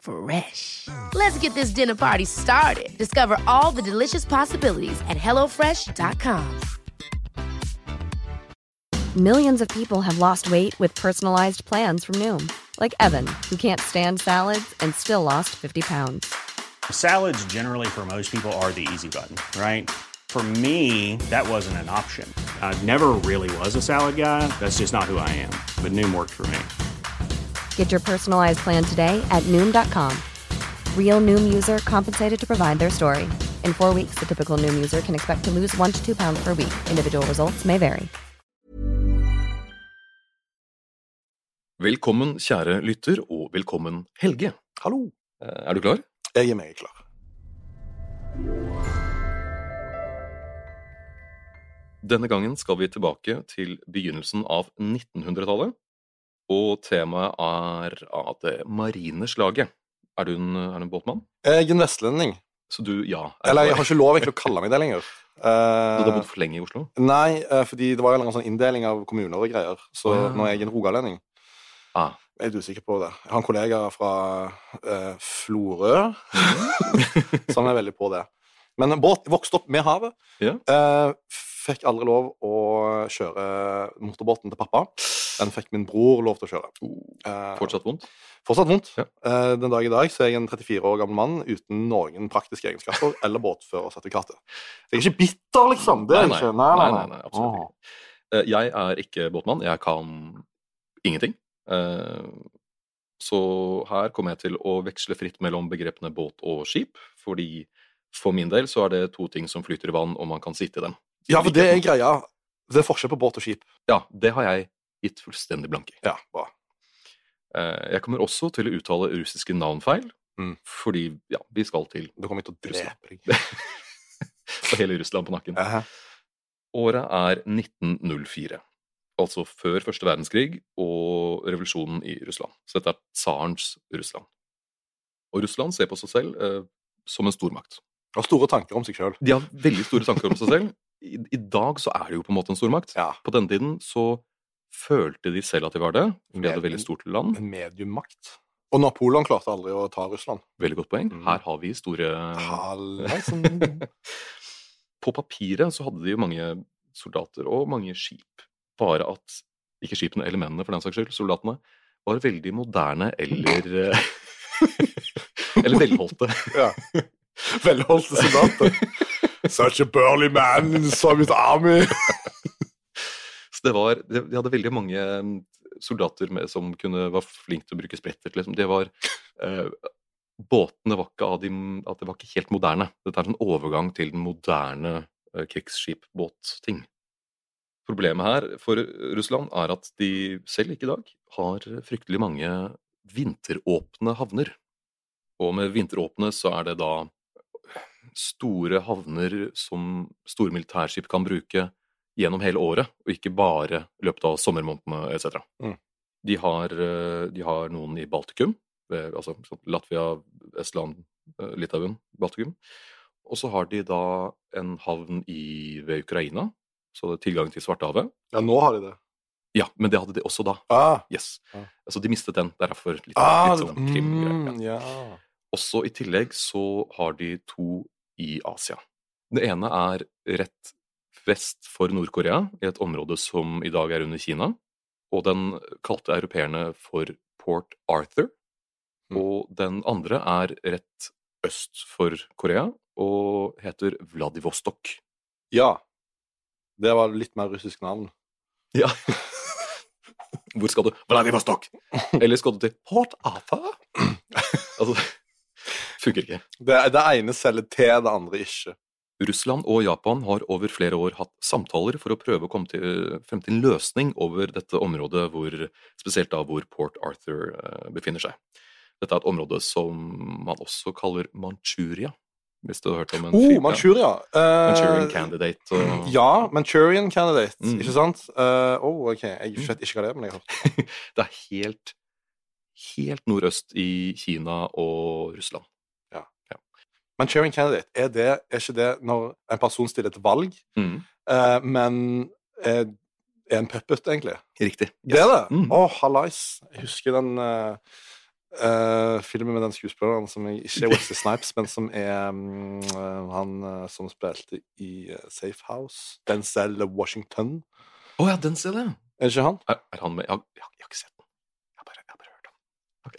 Fresh. Let's get this dinner party started. Discover all the delicious possibilities at hellofresh.com. Millions of people have lost weight with personalized plans from Noom, like Evan, who can't stand salads and still lost 50 pounds. Salads, generally, for most people, are the easy button, right? For me, that wasn't an option. I never really was a salad guy. That's just not who I am. But Noom worked for me. Get your personalized plan today at Noom.com. Real Noom user compensated to provide their story. In four weeks, the typical Noom user can expect to lose one to two pounds per week. Individual results may vary. Velkommen, kjære lytter, og velkommen, Helge. Hallo. Eh, Er du klar? Jeg er meget klar. Denne gangen skal vi tilbake til begynnelsen av 1900-tallet, og temaet er av det marine slaget. Er du en, er du en båtmann? Jeg er en vestlending. Så du, ja. er Eller jeg har ikke lov egentlig å kalle meg det lenger. Du har Eh, bodd for lenge i Oslo? nei, uh, fordi det var en sånn inndeling av kommuner og greier. Så Å, ja. nå er jeg en rogalending. Ah. Jeg er litt usikker på det. Jeg har en kollega fra uh, Florø som er veldig på det. Men båt vokste opp med havet. Ja. Eh, fikk aldri lov å kjøre motorbåten til pappa. Den fikk min bror lov til å kjøre. Uh, Fortsatt vondt? Fortsatt vondt. Ja. Uh, Den dag i dag så er jeg en 34 år gammel mann uten noen praktiske egenskaper eller båtførersertifikatet. Jeg er ikke bitter, liksom. Det er nei, ikke. Nei, nei, nei. absolutt Åh. ikke. Uh, Jeg er ikke båtmann. Jeg kan ingenting. Så her kommer jeg til å veksle fritt mellom begrepene båt og skip, fordi for min del så er det to ting som flyter i vann, og man kan sitte i dem. Ja, for det er greia. Det er forskjell på båt og skip. Ja, det har jeg gitt fullstendig blanke i. Ja, bra. Eh, Jeg kommer også til å uttale russiske navn feil, Mm. fordi ja, vi skal til Du kommer til å drepe deg. og hele Russland på nakken. Æhæ. Året er 1904, altså før første verdenskrig og revolusjonen i Russland. Så dette er tsarens Russland. Og Russland ser på seg selv eh, som en stormakt. Har store tanker om seg sjøl. De har veldig store tanker om seg selv. I, I dag så er det jo på en måte en stormakt. Ja. På denne tiden så følte de selv at de var det. De hadde et veldig stort land. En mediummakt. Og Napoleon klarte aldri å ta Russland. Veldig godt poeng. Mm. Her har vi store På papiret så hadde de jo mange soldater og mange skip. Bare at ikke skipene eller mennene, for den saks skyld, soldatene, var veldig moderne eller Eller velholdte. ja. Velholdte soldater. Such a burly man in Soviet army. Så det var, de de hadde veldig mange mm, soldater med, som kunne, var flinke til å bruke spretter. Liksom. Det var, eh, båtene var ikke, de, det var ikke helt moderne. Dette er en overgang til den moderne eh, krigsskipbåtting. Problemet her for Russland er at de selv ikke i dag har fryktelig mange vinteråpne havner. Og med vinteråpne så er det da store havner som store militærskip kan bruke gjennom hele året, og ikke bare i løpet av sommermånedene etc. Mm. De, har, eh, de har noen i Baltikum, altså Latvia, Estland, eh, Litauen, Baltikum. Og så har de da en havn i, ved Ukraina, så det er tilgang til Svartehavet. Ja, nå har de det. Ja, men det hadde de også da. Ah, Yes. Ja. Altså, de mistet den. Derfor litt, ah litt sånn krimgreier. mm, Ja. ja. Også i tillegg så har de to i Asia. Det ene er rett vest for Nord-Korea, i et område som i dag er under Kina. Og den kalte europeerne for Port Arthur. Mm. Og den andre er rett øst for Korea og heter Vladivostok. ja. Det var litt mer russisk navn. Ja. Hvor skal du? Vladivostok! Eller skal du til Port Arthur? altså, funker ikke. Det, det ene selger til, det andre ikke. Russland og Japan har over flere år hatt samtaler for å prøve å komme til, frem til en løsning over dette området, hvor, spesielt da hvor Port Arthur eh, befinner seg. Dette er et område som man også kaller Manchuria, hvis du har hørt om en Oh. Manchuria. Eh, Manchurian Candidate. Og... Ja, Manchurian Candidate, Mm. ikke sant? Uh, oh, ok, Jeg vet ikke hva det er, men jeg har hørt. Det er helt, helt nordøst i Kina og Russland. Manchurian Candidate, er, det, er ikke det når en person stiller et valg, Mm. eh, men er, er en puppet, egentlig? Riktig. Det er det? Å, Mm. hallais. Jeg husker den uh, uh, filmen med den skuespilleren som jeg, ikke er Wesley Snipes, men som er eh, han uh, som spilte i eh, Safe House. Denzel Washington. Å ja, den ja. Er det ikke han? Er, er han med? Jeg, jeg, har- jeg har ikke sett den. Jeg har bare, jeg har bare hørt om den. Ok.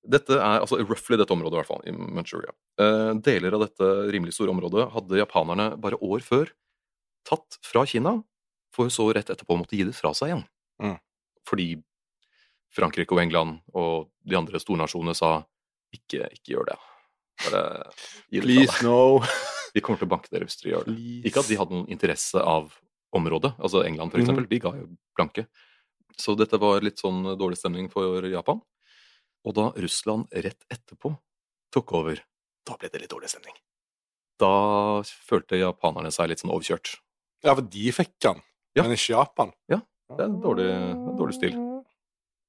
Dette er altså roughly dette området, i hvert fall, i Manchuria. Eh, deler av dette rimelig store området hadde japanerne bare år før tatt fra Kina, for så rett etterpå måtte gi det fra seg igjen. Mm. Fordi Frankrike og England og de andre stornasjonene sa ikke, ikke gjør det. Bare gi det fra Please, deg. no. Vi kommer til å banke dere hvis dere gjør det. Please. Ikke at de hadde noen interesse av området, altså England for eksempel, de ga jo blanke. Så dette var litt sånn dårlig stemning for Japan. Og da Russland rett etterpå tok over, da ble det litt dårlig stemning. Da følte japanerne seg litt sånn overkjørt. Ja, for de fikk han, Ja. men ikke Japan. Ja, det er en dårlig, dårlig stil.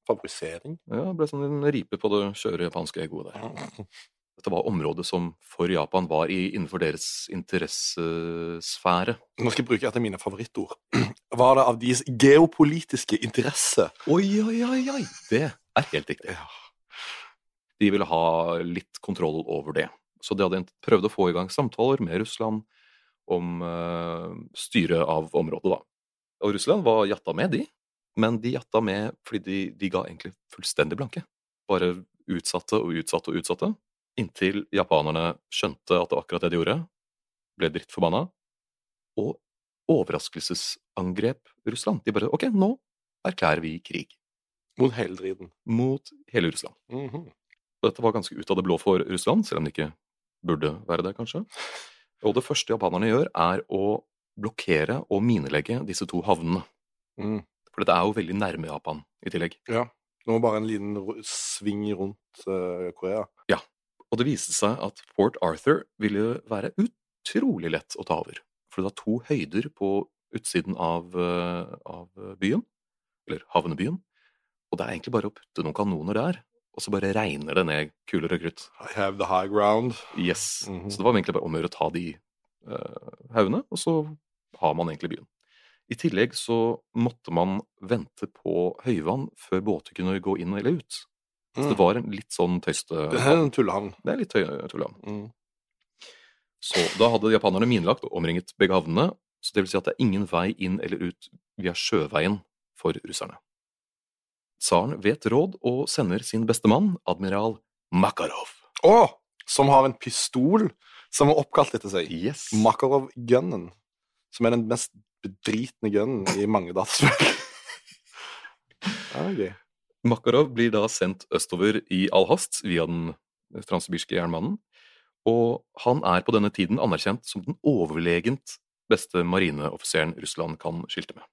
Favorisering. Ja, det ble sånn en ripe på det skjøre japanske egoet der. Dette var området som for Japan var i, innenfor deres interessesfære. Nå skal jeg bruke et av mine favorittord. Var det av deres geopolitiske interesse? Oi, oi, oi, oi! Det er helt riktig. De ville ha litt kontroll over det. Så de hadde prøvd å få i gang samtaler med Russland om uh, styret av området, da. Og Russland var jatta med, de. Men de jatta med fordi de, de ga egentlig fullstendig blanke. Bare utsatte og utsatte og utsatte. Inntil japanerne skjønte at det var akkurat det de gjorde. Ble drittforbanna. Og overraskelsesangrep Russland. De bare OK, nå erklærer vi krig Mot hele driten. mot hele Russland. Mhm. Og Dette var ganske ut av det blå for Russland, selv om det ikke burde være det, kanskje. Og det første japanerne gjør, er å blokkere og minelegge disse to havnene. Mm. For dette er jo veldig nærme Japan i tillegg. Ja. Nå bare en liten sving rundt uh, Korea. Og det viste seg at Port Arthur ville være utrolig lett å ta over. For det var to høyder på utsiden av, uh, av byen, eller havnebyen. Og det er egentlig bare å putte noen kanoner der, og så bare regner det ned kuler og krutt. I have the high ground. Yes. Mhm. Så det var egentlig bare om å gjøre å ta de uh, haugene, og så har man egentlig byen. I tillegg så måtte man vente på høyvann før båter kunne gå inn eller ut. Så det Mm. var en litt sånn tøyste... Det er en tullehavn. Det er litt tøy, tullehavn. Mm. Så da hadde japanerne minelagt og omringet begge havnene, så det vil si at det er ingen vei inn eller ut via sjøveien for russerne. Tsaren vet råd og sender sin beste mann, admiral Makarov. Å! Som har en pistol som er oppkalt etter seg. Yes. Makarov-gunnen. Som er den mest bedritne gunnen i mange dataspill. gøy. Makarov blir da sendt østover i all hast via den transsibirske jernbanen, og han er på denne tiden anerkjent som den overlegent beste marineoffiseren Russland kan skilte med.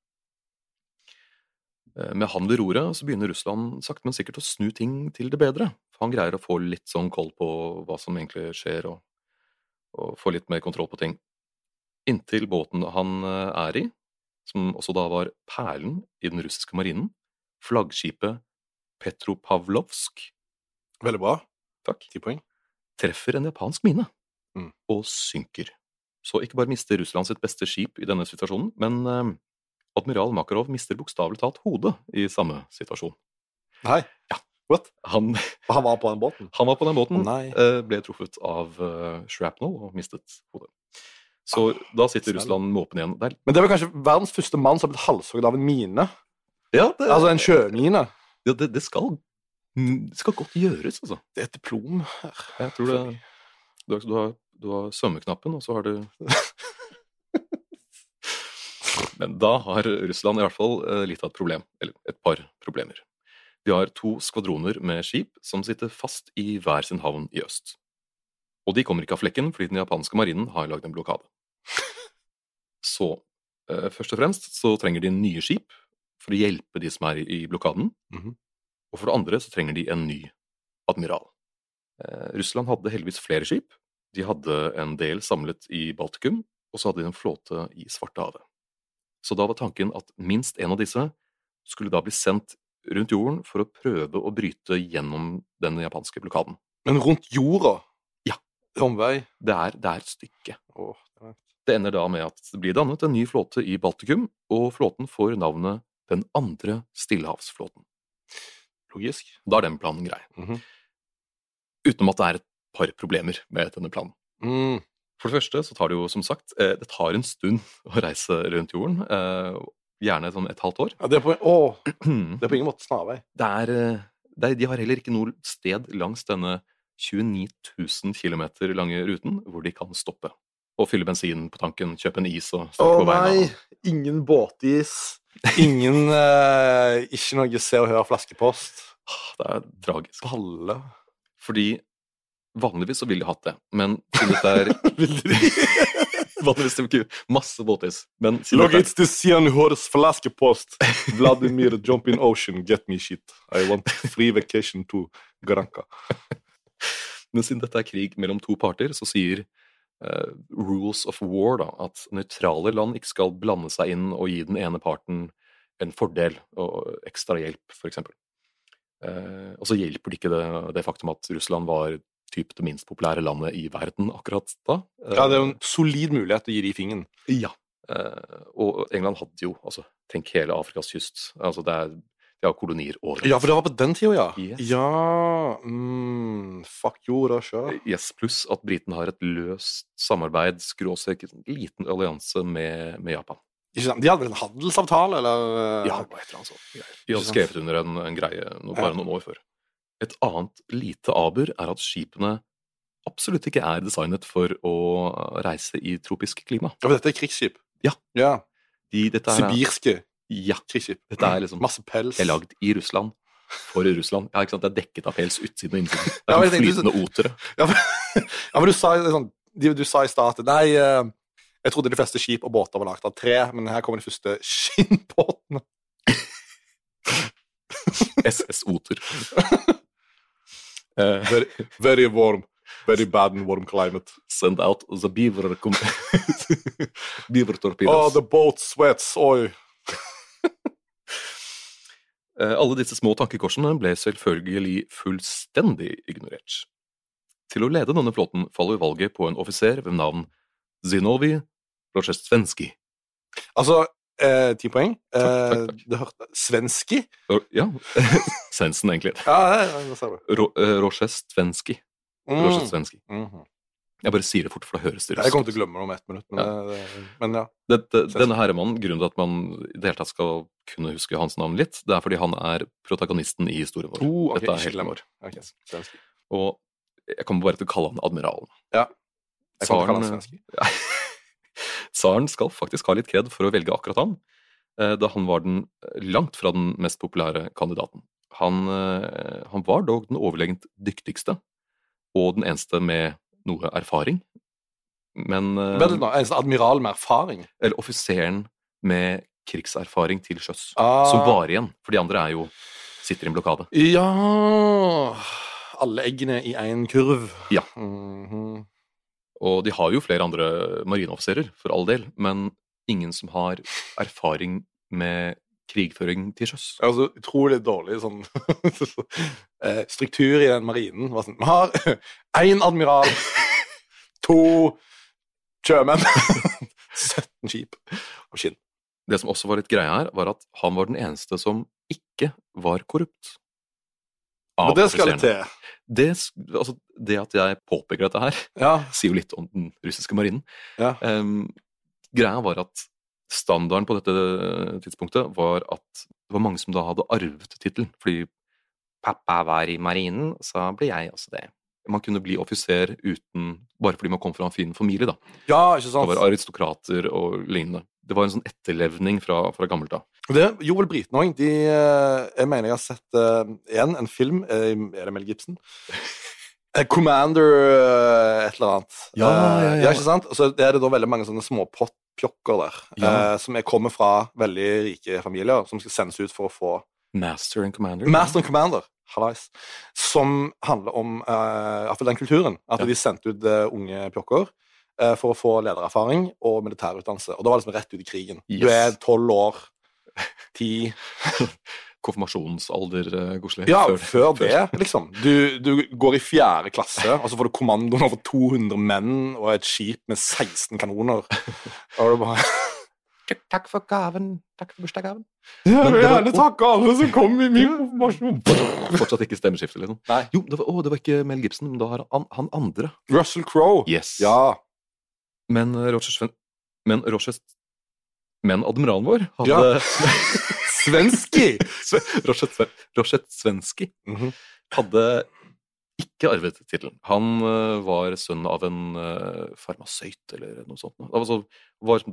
Eh, Med han ved roret så begynner Russland sakte, men sikkert å snu ting til det bedre. For han greier å få litt sånn koll på hva som egentlig skjer, og, og få litt mer kontroll på ting. Inntil båten han eh, er i, som også da var perlen i den russiske marinen, flaggskipet Petropavlovsk, Veldig bra. takk, Ti poeng. treffer en japansk mine Mm. og synker. Så ikke bare mister Russland sitt beste skip i denne situasjonen, men eh, admiral Makarov mister bokstavelig talt hodet i samme situasjon. Nei. Ja. What? Han, han var på den båten? han var på den båten, eh, ble truffet av eh, shrapnel og mistet hodet. Så da sitter snell. Russland måpende igjen. Det er, Men det var kanskje verdens første mann som blitt halshogd av en mine? ja, det, Altså en sjømine? ja, det, det, skal, mm, skal godt gjøres, altså. Det er et diplom her. Jeg tror det Du har, du har, du har svømmeknappen, og så har du Men da har Russland i hvert fall eh, litt av et problem, eller et par problemer. De har to skvadroner med skip som sitter fast i hver sin havn i øst. Og de kommer ikke av flekken fordi den japanske marinen har lagd en blokade. Så eh, først og fremst så trenger de nye skip for å hjelpe de som er i, blokaden. blokaden. -hmm. Og for det andre så trenger de en ny admiral. Eh, Russland hadde heldigvis flere skip. De hadde en del samlet i Baltikum, og så hadde de en flåte i Svartehavet. Så da var tanken at minst en av disse skulle da bli sendt rundt jorden for å prøve å bryte gjennom den japanske blokaden. Men rundt jorda? Ja. Omvei? Det er, det er et stykke. Åh, det ender da med at det blir dannet en ny flåte i Baltikum, og flåten får navnet Den andre stillehavsflåten. Logisk. Da er den planen grei. Mhm. Utenom at det er et par problemer med denne planen. Mm. For det første så tar det jo som sagt eh, det tar en stund å reise rundt jorden. eh, Gjerne sånn et halvt år. Ja, det, er på, åh, Det det er på ingen måte snarvei. er, eh, det er, de har heller ikke noe sted langs denne 29 000 km lange ruten hvor de kan stoppe. Og fylle bensin på tanken, kjøpe en is og Å starte på nei! Ingen båtis. Ingen eh, Ikke noe Se og Hør flaskepost. Ah, Det er tragisk. Balle. Fordi vanligvis så ville de hatt det, men siden dette er Vanligvis det ikke masse båtis. Men siden Log dette it to Se flaskepost. Vladimir jump in ocean, get me shit. I want free vacation to Granca. Men siden dette er krig mellom to parter, så sier uh, rules of war da, at nøytrale land ikke skal blande seg inn og gi den ene parten en fordel og ekstra hjelp, f.eks. Uh, og så hjelper det ikke det, det faktum at Russland var typ det minst populære landet i verden akkurat da. Eh, Ja, det er jo en solid mulighet til å gi de fingeren. ja. Eh, og England hadde jo altså, Tenk hele Afrikas kyst. Altså, det er, de har kolonier overalt. Ja, for det var på den tida, ja. Yes. Ja mm, Fuck jorda sjøl. Yes, pluss at britene har et løst samarbeid, skråstrek, en liten allianse med, med Japan. De hadde vel en handelsavtale, eller? eh, Ja, det et eller annet sånt. De hadde skrevet under en, en greie noe, bare noen år før. Et annet lite aber er at skipene absolutt ikke er designet for å reise i tropisk klima. Ja, for dette er krigsskip. Ja. ja. De, dette er, Sibirske ja, krigsskip. Dette er liksom- Masse pels. er lagd i Russland. For Russland. Ja, ikke sant? Det er dekket av pels utsiden og innsiden. Det er ja, tenkte- flytende otere. Ja, men, ja, men du sa det sånn Du, du sa i stad at Nei, eh, jeg trodde de fleste skip og båter var lagd av tre, men her kommer de første skinnbåtene. SS Oter. Eh, Very, very warm. Very bad and warm climate. send out the beaver, beaver beaver Oh, torpedoes. the boat sweats. Oi. Eh, Alle disse små tankekorsene ble selvfølgelig fullstendig ignorert. Til å lede denne flåten faller valget på en offiser ved navn Zinovi Rozjestvenskij. Altså, ti poeng. Eh, takk, takk. Det hørte Svenski? Ro- Ja, Svendsen egentlig. Ja, det, det ser Svenski. Ro- Svenski. Mm. Mhm. Jeg bare sier det fort, for da høres det Jeg kommer til å glemme det om ett minutt, men, det, det, men ja. Dette, denne herremannen, grunnen til at man i det hele tatt skal kunne huske hans navn litt, det er fordi han er protagonisten i historien vår. Oh, ok, Dette er helten helt vår. Okay. Og jeg kommer bare til å kalle han admiralen. Ja. Jeg kommer til å kalle han Svenski svenski. Tsaren skal faktisk ha litt kred for å velge akkurat han, eh, da han var den eh, langt fra den mest populære kandidaten. Han, eh, han var dog den overlegent dyktigste, og den eneste med noe erfaring. Men Vel, da, eneste admiral med erfaring? Eller offiseren med krigserfaring til sjøs. Ah. Som var igjen, for de andre er jo sitter i en blokade. Ja Alle eggene i én kurv. Ja. Mhm. Og de har jo flere andre marineoffiserer, for all del, men ingen som har erfaring med krigføring til sjøs. Altså, så utrolig dårlig sånn eh, struktur i den marinen. Var sånn, Vi har én admiral, to sjømenn, 17 skip og skinn. Det som også var litt greia her, var at han var den eneste som ikke var korrupt. Men det skal offiserene. til. Det, altså, det at jeg påpeker dette her, Ja. sier jo litt om den russiske marinen. Ja. Um, greia var at standarden på dette tidspunktet var at det var mange som da hadde arvet tittelen. Fordi pappa var i marinen, så ble jeg også det. Man kunne bli offiser uten Bare fordi man kom fra en fin familie, da. ja, ikke sant? Det var aristokrater og lignende. Det var en sånn etterlevning fra, fra gammelt av. Det gjorde vel britene òg. Jeg mener jeg har sett igjen en film eh, Er det Mel Gibson? Eh, Commander eh, et eller annet. Ja, ja, ja. ja. ikke sant? Og så er det da veldig mange sånne småpjokker der, Ja. eh, som er kommer fra veldig rike familier, som skal sendes ut for å få Master and Commander. Master and Commander, hallais, som handler om uh, iallfall den kulturen. At Ja. de sendte ut uh, unge pjokker uh, for å få ledererfaring og militærutdannelse. Og da var det liksom rett ut i krigen. Du er tolv år, ti Konfirmasjonsalder, Gosli. Ja, før, det, liksom. Du, du går i fjerde klasse, og så får du kommandoen over 200 menn og et skip med 16 kanoner. Og du bare Takk for gaven. Takk for bursdagsgaven. Jeg vil gjerne takke alle som kom i min konfirmasjon. Fortsatt ikke stemmeskifte, liksom. Nei. Jo, det var, å, det var ikke Mel Gibson, men da har han, han andre. Russell Crowe. Yes. Ja. Men eh, Roger Sven... Men Roger Men admiralen vår hadde Ja. Svenski! Roger Sven... Roger Svenski -hmm. hadde ikke arvet tittelen. Han eh, var sønn av en eh, farmasøyt eller noe sånt. Altså, var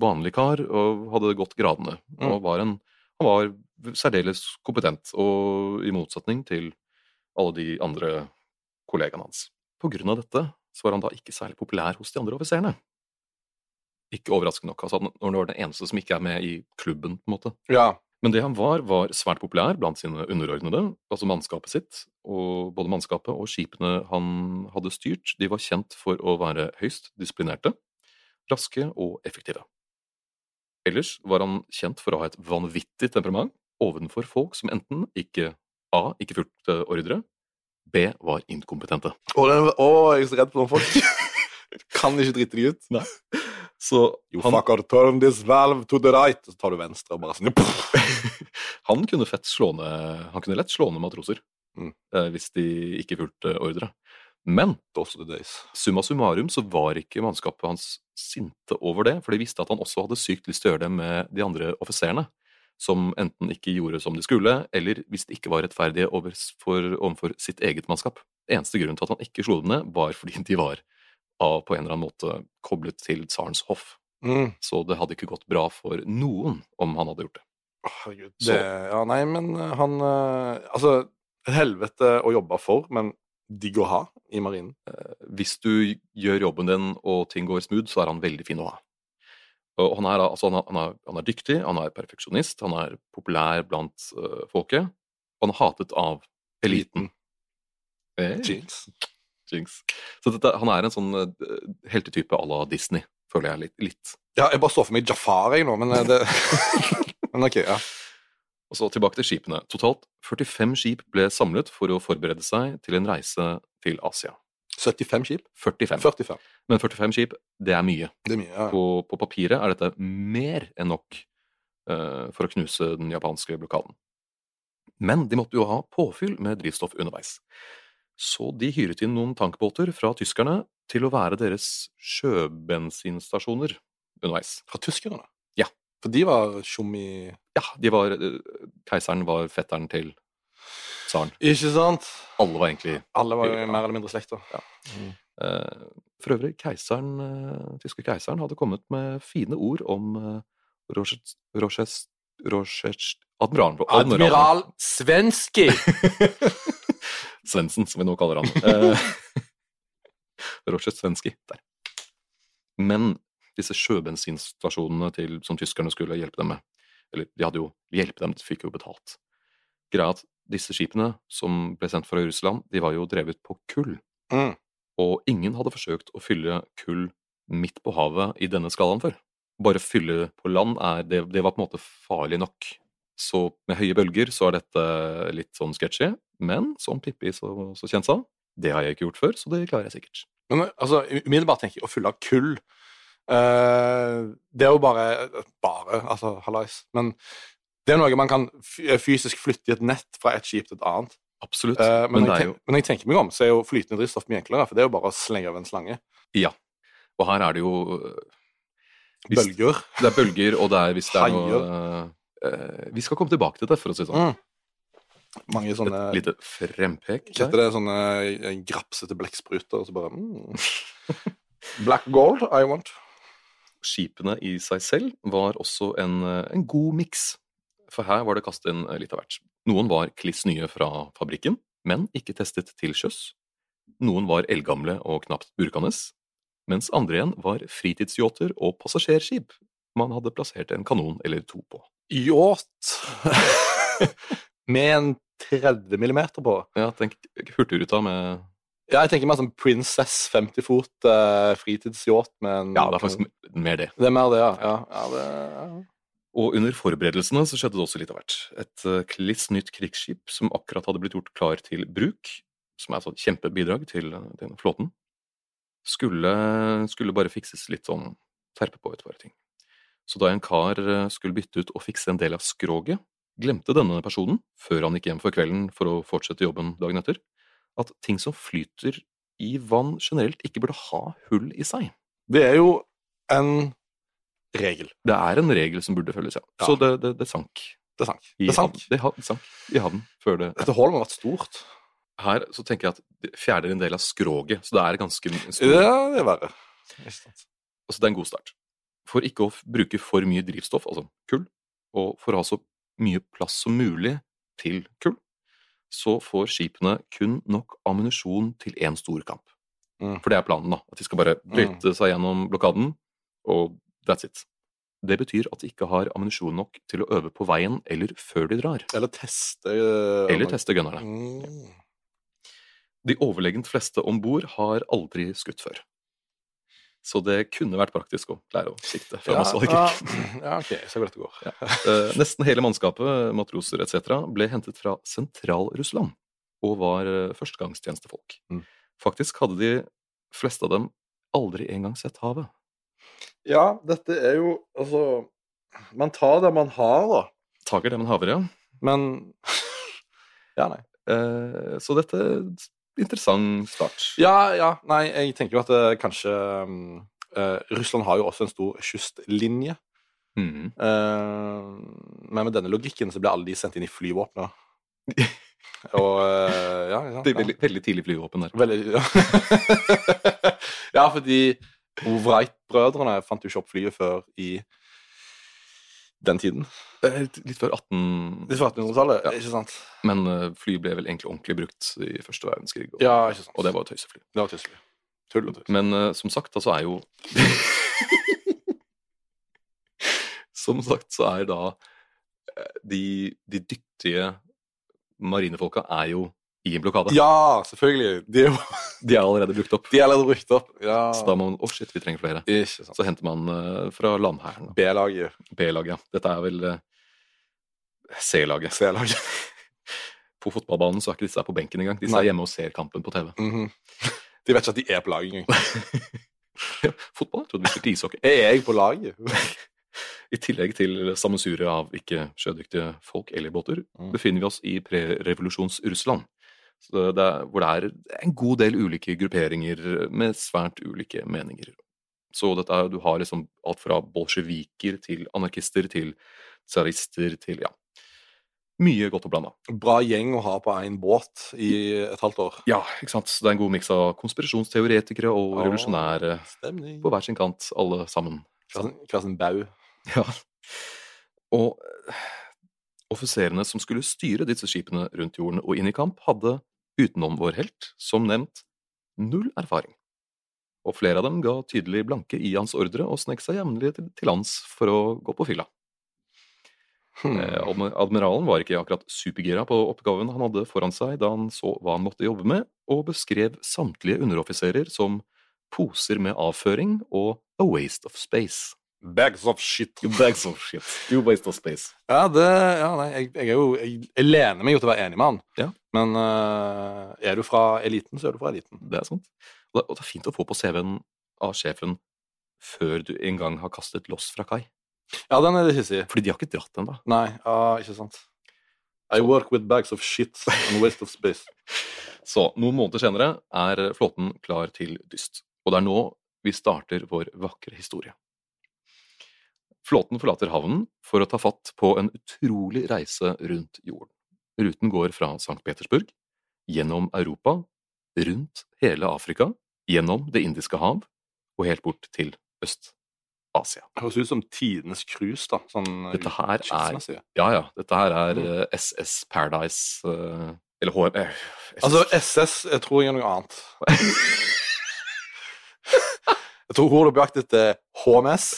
vanlig kar og hadde gått gradene. Mm. Og var en, han var særdeles kompetent, og i motsetning til alle de andre kollegaene hans. På grunn av dette så var han da ikke særlig populær hos de andre offiserene. Ikke overraskende nok, altså, når han var den eneste som ikke er med i klubben, på en måte. Ja. Men det han var, var svært populær blant sine underordnede, altså mannskapet sitt. Og både mannskapet og skipene han hadde styrt, de var kjent for å være høyst disiplinerte, raske og effektive. Ellers var han kjent for å ha et vanvittig temperament ovenfor folk som enten ikke A. ikke fulgte ordre, B. var inkompetente. Å, jeg er så redd for noen folk. kan ikke drite deg ut. Nei. Så You han, fucker, turn this valve to the right. Så tar du venstre og bare sånn han kunne fett slå ned Han kunne lett slå ned matroser Mm. eh, hvis de ikke fulgte ordre. Men Those the days. summa summarum så var ikke mannskapet hans sinte over det, for de visste at han også hadde sykt lyst til å gjøre det med de andre offiserene, som enten ikke gjorde som de skulle, eller hvis de ikke var rettferdige overfor sitt eget mannskap. Eneste grunnen til at han ikke slo dem ned, var fordi de var av på en eller annen måte koblet til tsarens hoff. Mm. Så det hadde ikke gått bra for noen om han hadde gjort det. Oh, Gud, Det, ja, nei, men eh, han eh, Altså, helvete å jobbe for, men digg å ha i marinen. hvis du gjør jobben din og ting går smooth, så er han veldig fin å ha. Og han er, altså, han er, han er, han er dyktig, han er perfeksjonist, han er populær blant uh, folket, og han er hatet av eliten. Eh, Jinx. jinx. Så dette, han er en sånn uh, heltetype à la Disney, føler jeg litt. litt. Ja, jeg bare står for meg Jafar, jeg nå, men eh, det Men ok, ja. Og så tilbake til skipene. Totalt 45 skip ble samlet for å forberede seg til en reise til Asia. 75 skip? 45. 45. Men 45 skip, det er mye. Det er mye. Ja. På, på papiret er dette mer enn nok uh, for å knuse den japanske blokaden. Men de måtte jo ha påfyll med drivstoff underveis. Så de hyret inn noen tankbåter fra tyskerne til å være deres sjøbensinstasjoner underveis. Fra tyskerne? Ja. For de var tjom i Ja, de var eh, Keiseren var fetteren til tsaren. Ikke sant? Alle var egentlig Alle var jo mer eller mindre slekta. Ja. eh, For øvrig, keiseren, eh, tyske keiseren hadde kommet med fine ord om eh, Roches, Roches, Roches Admiralen. Admiral Svenski! Svendsen, som vi nå kaller han. Eh, Roches Svenski. Der. Men disse sjøbensinstasjonene til, som tyskerne skulle hjelpe dem med Eller de hadde jo hjulpet dem, de fikk jo betalt. Greia at disse skipene som ble sendt fra Russland, de var jo drevet på kull. Mm. Og ingen hadde forsøkt å fylle kull midt på havet i denne skalaen før. Bare fylle på land, er, det, det var på en måte farlig nok. Så med høye bølger så er dette litt sånn sketchy, men som Pippi så, så kjent sa, det har jeg ikke gjort før, så det klarer jeg sikkert. Men altså, umiddelbart tenker jeg å fylle av kull Det er jo bare Bare, altså, hallais. Men det er noe man kan fysisk flytte i et nett fra et skip til et annet. Absolutt. Eh, men, men når jo men når jeg tenker meg om, så er jo flytende drivstoff mye enklere, for det er jo bare å slenge over en slange. Ja. Og her er det jo hvis- Bølger. Det er bølger, og det er hvis det er noe eh, Vi skal komme tilbake til det, for å si det sånn. Mm. Mange sånne Et lite frempek. Heter det? Sånne eh, grapsete blekkspruter, og så bare mm. Black gold, I want. Skipene i seg selv var også en, en god miks. For her var det kastet inn eh, litt av hvert. Noen var kliss nye fra fabrikken, men ikke testet til sjøs. Noen var eldgamle og knapt burkende, mens andre igjen var fritidsyachter og passasjerskip man hadde plassert en kanon eller to på. Yacht. Med en 30 millimeter på. Ja, tenk Hurtigruta med Ja, jeg tenker mer som Princess 50 fot uh, fritidsyacht med en Ja, det er faktisk mer det. Det er mer det, ja. ja, ja det, ja. Og under forberedelsene så skjedde det også litt av hvert. Et uh, kliss nytt krigsskip som akkurat hadde blitt gjort klar til bruk, som er et sånt kjempebidrag til den denne flåten, skulle, skulle bare fikses litt sånn terpe på et par ting. Så da en kar eh, skulle bytte ut og fikse en del av skroget, glemte denne personen, før han gikk hjem for kvelden for å fortsette jobben dagen etter, at ting som flyter i vann generelt ikke burde ha hull i seg. det er jo en regel. Det er en regel som burde følges, ja. Ja. Så det, det, det sank. Det sank. I Det sank. havn. Det sank i havnen før det Dette hullet må ha vært stort. Her så tenker jeg at det fjerner en del av skroget, så det er ganske stort. Ja, det er verre. Altså det er en god start. For ikke å bruke for mye drivstoff, altså kull, og for å ha så mye plass som mulig til kull, så får skipene kun nok ammunisjon til én stor kamp. Mm. For det er planen, da. At de skal bare bryte seg gjennom blokaden, og that's it. Det betyr at de ikke har ammunisjon nok til å øve på veien eller før de drar. Eller teste uh, Eller teste gunnerne. Mm. De overlegent fleste om bord har aldri skutt før. Så det kunne vært praktisk å lære å sikte i ja, krig. ja, ok, så går det går. Eh, Nesten hele mannskapet, matroser etc., ble hentet fra Sentral-Russland og var eh, førstegangstjenestefolk. Mm. Faktisk hadde de fleste av dem aldri engang sett havet. Ja, dette er jo Altså Man tar det man har, da. Tager det man haver, ja. Men Ja, nei. Eh, Så dette interessant start. Ja, ja. Nei, jeg tenker jo at det kanskje um, uh, Russland har jo også en stor kystlinje. Mhm. Uh, men med denne logikken så ble alle de sendt inn i flyvåpenet. Og uh, ja, ja, Det er ja. veldig, veldig tidlig flyvåpen der. Veldig Ja, ja fordi Wright-brødrene fant jo ikke opp flyet før i den tiden. Eh, Litt før 18... Det var 1800-tallet, Ja. ikke sant? Men eh, fly ble vel egentlig ordentlig brukt i første verdenskrig. Og, Ja, ikke sant. og det var jo tøysefly. Det var tøysefly. Tull og tøys. Men uh, som sagt, altså er jo Som sagt så er da de, de dyktige marinefolka er jo i en blokade. Ja, selvfølgelig. De De er allerede brukt opp. de er allerede brukt opp. Ja. Så da må man Å, shit, vi trenger flere. Ikke sant. Så henter man uh, fra landhæren. B-laget. B-laget. ja. Dette er vel uh, C-laget. C-laget. På fotballbanen så er ikke disse på benken engang. Disse Nei. er hjemme og ser kampen på TV. Mhm. De vet ikke at de er på laget engang. Fotball? Jeg trodde vi spilte ishockey. Er jeg på laget? I tillegg til sammensuriet av ikke sjødyktige folk eller båter, Mm. befinner vi oss i prerevolusjons-Russland. Det er, hvor det er en god del ulike grupperinger med svært ulike meninger. Så er, du har liksom alt fra bolsjeviker til anarkister til tsarister til ja, mye godt og blanda. Bra gjeng å ha på én båt i et halvt år. Ja, ikke sant. Så det er en god miks av konspirasjonsteoretikere og ja, revolusjonære Stemning. på hver sin kant, alle sammen. Hver bau. Ja. Og offiserene som skulle styre disse skipene rundt jorden og inn i kamp, hadde utenom vår helt, som nevnt, null erfaring. og flere av dem ga tydelig blanke i hans ordre og snek seg jevnlig til, lands for å gå på fylla. Hmm. Eh, Admiralen var ikke akkurat supergira på oppgaven han hadde foran seg da han så hva han måtte jobbe med, og beskrev samtlige underoffiserer som poser med avføring og a waste of space. Bags of shit. Bags of shit. You waste of space. Ja, det, ja nei, jeg, jeg, er jo, jeg, jeg lener meg jo til å være enig med han. Ja. Men eh, er du fra eliten, så er du fra eliten. Det er sant. Og det, og det er fint å få på CV-en av sjefen før du en gang har kastet loss fra kai. Ja, den er litt hissig. Fordi de har ikke dratt ennå. Nei, uh, ikke sant. I work with bags of shit and waste of space. Så noen måneder senere er flåten klar til dyst. Og det er nå vi starter vår vakre historie. Flåten forlater havnen for å ta fatt på en utrolig reise rundt jorden. Ruten går fra St. Petersburg, gjennom Europa, rundt hele Afrika, gjennom Det indiske hav og helt bort til Øst-Asia. Høres ut som tidenes cruise, da. Sånn Dette her er. Ja, ja. Dette her er eh, SS Paradise eh, Eller HM eh, Altså, SS jeg tror jeg er noe annet. jeg tror ordet bak jaktet er HMS.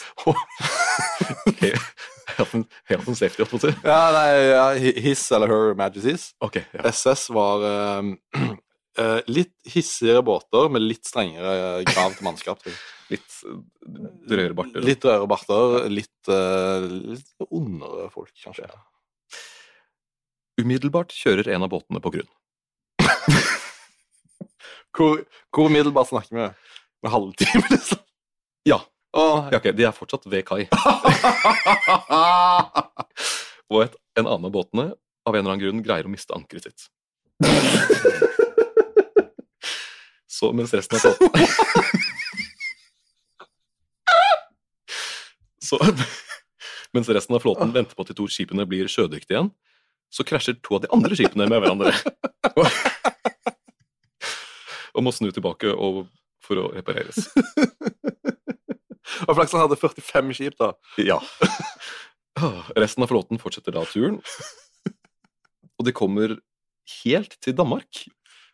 Health and- Health and safety, holdt jeg på å si. Ja, nei, ja, His eller Her Majesties. Ok, ja. SS var eh, eh, litt hissigere båter med litt strengere krav til mannskap. Litt eh, drøyere barter. Litt drøyere barter, litt, uh, litt ondere folk, kanskje. Umiddelbart kjører en av båtene på grunn. Hvor, hvor umiddelbart snakker vi? Med halvtime, liksom? Ja. Åh, ja ok, De er fortsatt ved kai. Og et, en annen av båtene av en eller annen grunn greier å miste ankeret sitt. Så mens resten av flåten Så mens resten av flåten venter på at de to skipene blir sjødyktige igjen, så krasjer to av de andre skipene med hverandre. Og må snu tilbake og, for å repareres. Og flaks han hadde 45 skip, da. Ja. Resten av flåten fortsetter da turen. Og de kommer helt til Danmark.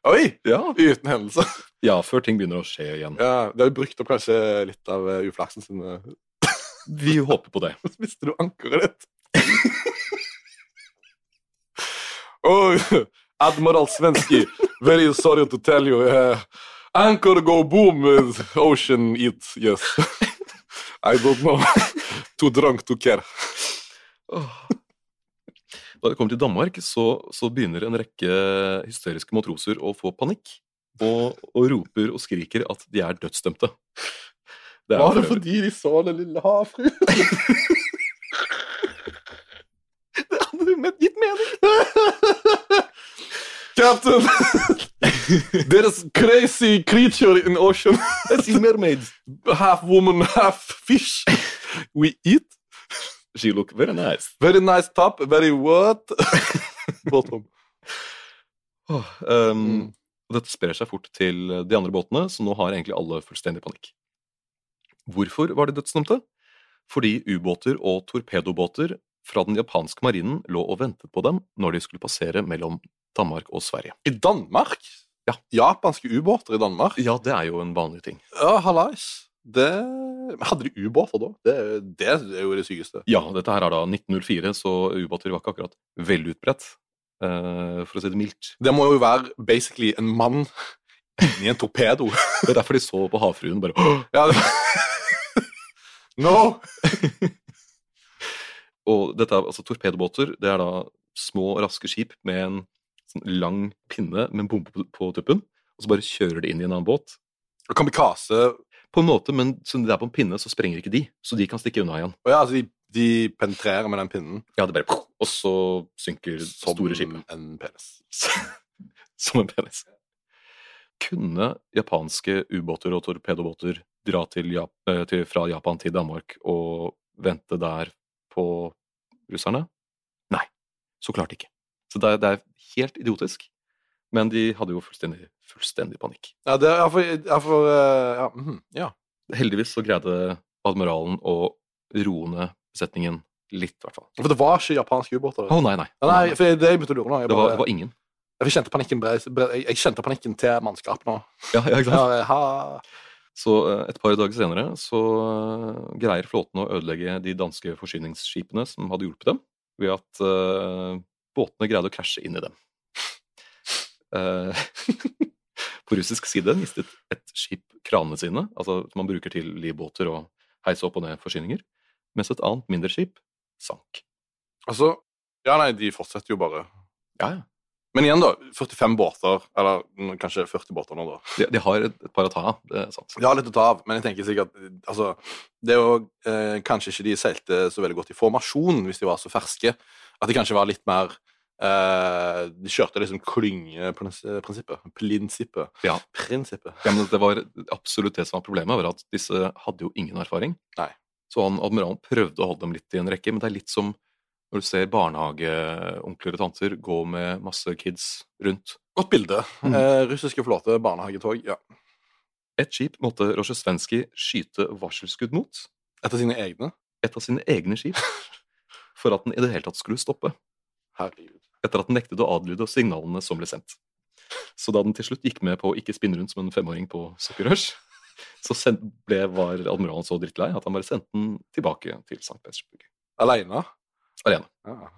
Oi! Ja, Uten hendelse. ja før ting begynner å skje igjen. Ja, De har brukt opp kanskje litt av eh, uflaksen sin. eh. Vi håper på det. Så mister du ankeret ditt. oh, Admiral Svenski, very sorry to tell you. Uh, anchor go boom, ocean eat, yes. I don't know. Too drunk to care. Da de kommer til Danmark, så, så begynner en rekke hysteriske matroser å få panikk. Og, og roper og skriker at de er dødsdømte. Det er Var det fordi de så den lille havfruen? Det hadde jo gitt mening! Captain, there's crazy creature in ocean. I see mermaids. Half woman, half fish. We eat. She look very nice. Very nice top, very what? Bottom. Oh, um, Mm. Dette sprer seg fort til de andre båtene, så nå har egentlig alle fullstendig panikk. Hvorfor var de dødsdømte? Fordi ubåter og torpedobåter fra den japanske marinen lå og ventet på dem når de skulle passere mellom Danmark og Sverige. I Danmark? Ja. Japanske ubåter i Danmark? Ja, det er jo en vanlig ting. Ja, hallais. Det... Hadde de ubåter da? Det, det er jo det sykeste. Ja, dette her er da 1904, så ubåter var ikke akkurat veldig utbredt, Uh, for å si det mildt. Det må jo være basically en mann inni en torpedo. Det er derfor de så på havfruen bare Ja, det... No! Og dette er altså torpedobåter. Det er da små, raske skip med en sånn lang pinne med en bombe på, på tuppen, og så bare kjører de inn i en annen båt. Og Kamikaze På en måte, men siden det er på en pinne, så sprenger ikke de, så de kan stikke unna igjen. Og ja, altså de, de penetrerer med den pinnen Ja, det bare Og så synker som store skip. en penis. Som en penis. Kunne japanske ubåter og torpedobåter dra til eh, til, fra Japan til Danmark og vente der på russerne? Nei, så klart ikke. Så det er, det er helt idiotisk. Men de hadde jo fullstendig, fullstendig panikk. Ja, det er for, er for ja, mhm, ja. Heldigvis så greide admiralen å roe ned besetningen litt, i hvert fall. For det var ikke japanske ubåter. Å nei, nei. Ja, nei, for det jeg begynte å lure nå. Jeg, Det var, det var ingen. jeg, kjente panikken, jeg, kjente panikken til mannskapet nå. Ja, ja, ikke sant? Så eh, et par dager senere så eh, greier flåten å ødelegge de danske forsyningsskipene som hadde hjulpet dem, ved at båtene greide å krasje inn i dem. Eh, på russisk side mistet et skip kranene sine, altså som man bruker til livbåter og heise opp og ned forsyninger, mens et annet mindre skip sank. Altså Ja, nei, de fortsetter jo bare. Ja, ja. Men igjen, da. 45 båter, eller kanskje 40 båter nå, da. De, de har et, et par å ta av, det er sant. De har litt å ta av, men jeg tenker sikkert Altså, det er jo eh, Kanskje ikke de seilte så veldig godt i formasjon hvis de var så ferske. At de kanskje var litt mer Uh, De kjørte liksom klyngeprinsippet. Prinsippet. Ja. Prinsippet. Ja, men det var absolutt det som var problemet, var at disse hadde jo ingen erfaring. Nei. Så han, admiralen prøvde å holde dem litt i en rekke, men det er litt som når du ser barnehageonkler og tanter gå med masse kids rundt. Godt bilde. Mm. Eh, russiske flåte, barnehagetog. Ja. Et skip måtte Rozjestvenskij skyte varselskudd mot, Et av sine egne. et av sine egne skip, for at den i det hele tatt skulle stoppe, Herregud. etter at den nektet å adlyde signalene som ble sendt. Så da den til slutt gikk med på å ikke spinne rundt som en femåring på sukkerrush, så ble, var admiralen så drittlei at han bare sendte den tilbake til St. Petersburg. Aleine? Alene. Ja.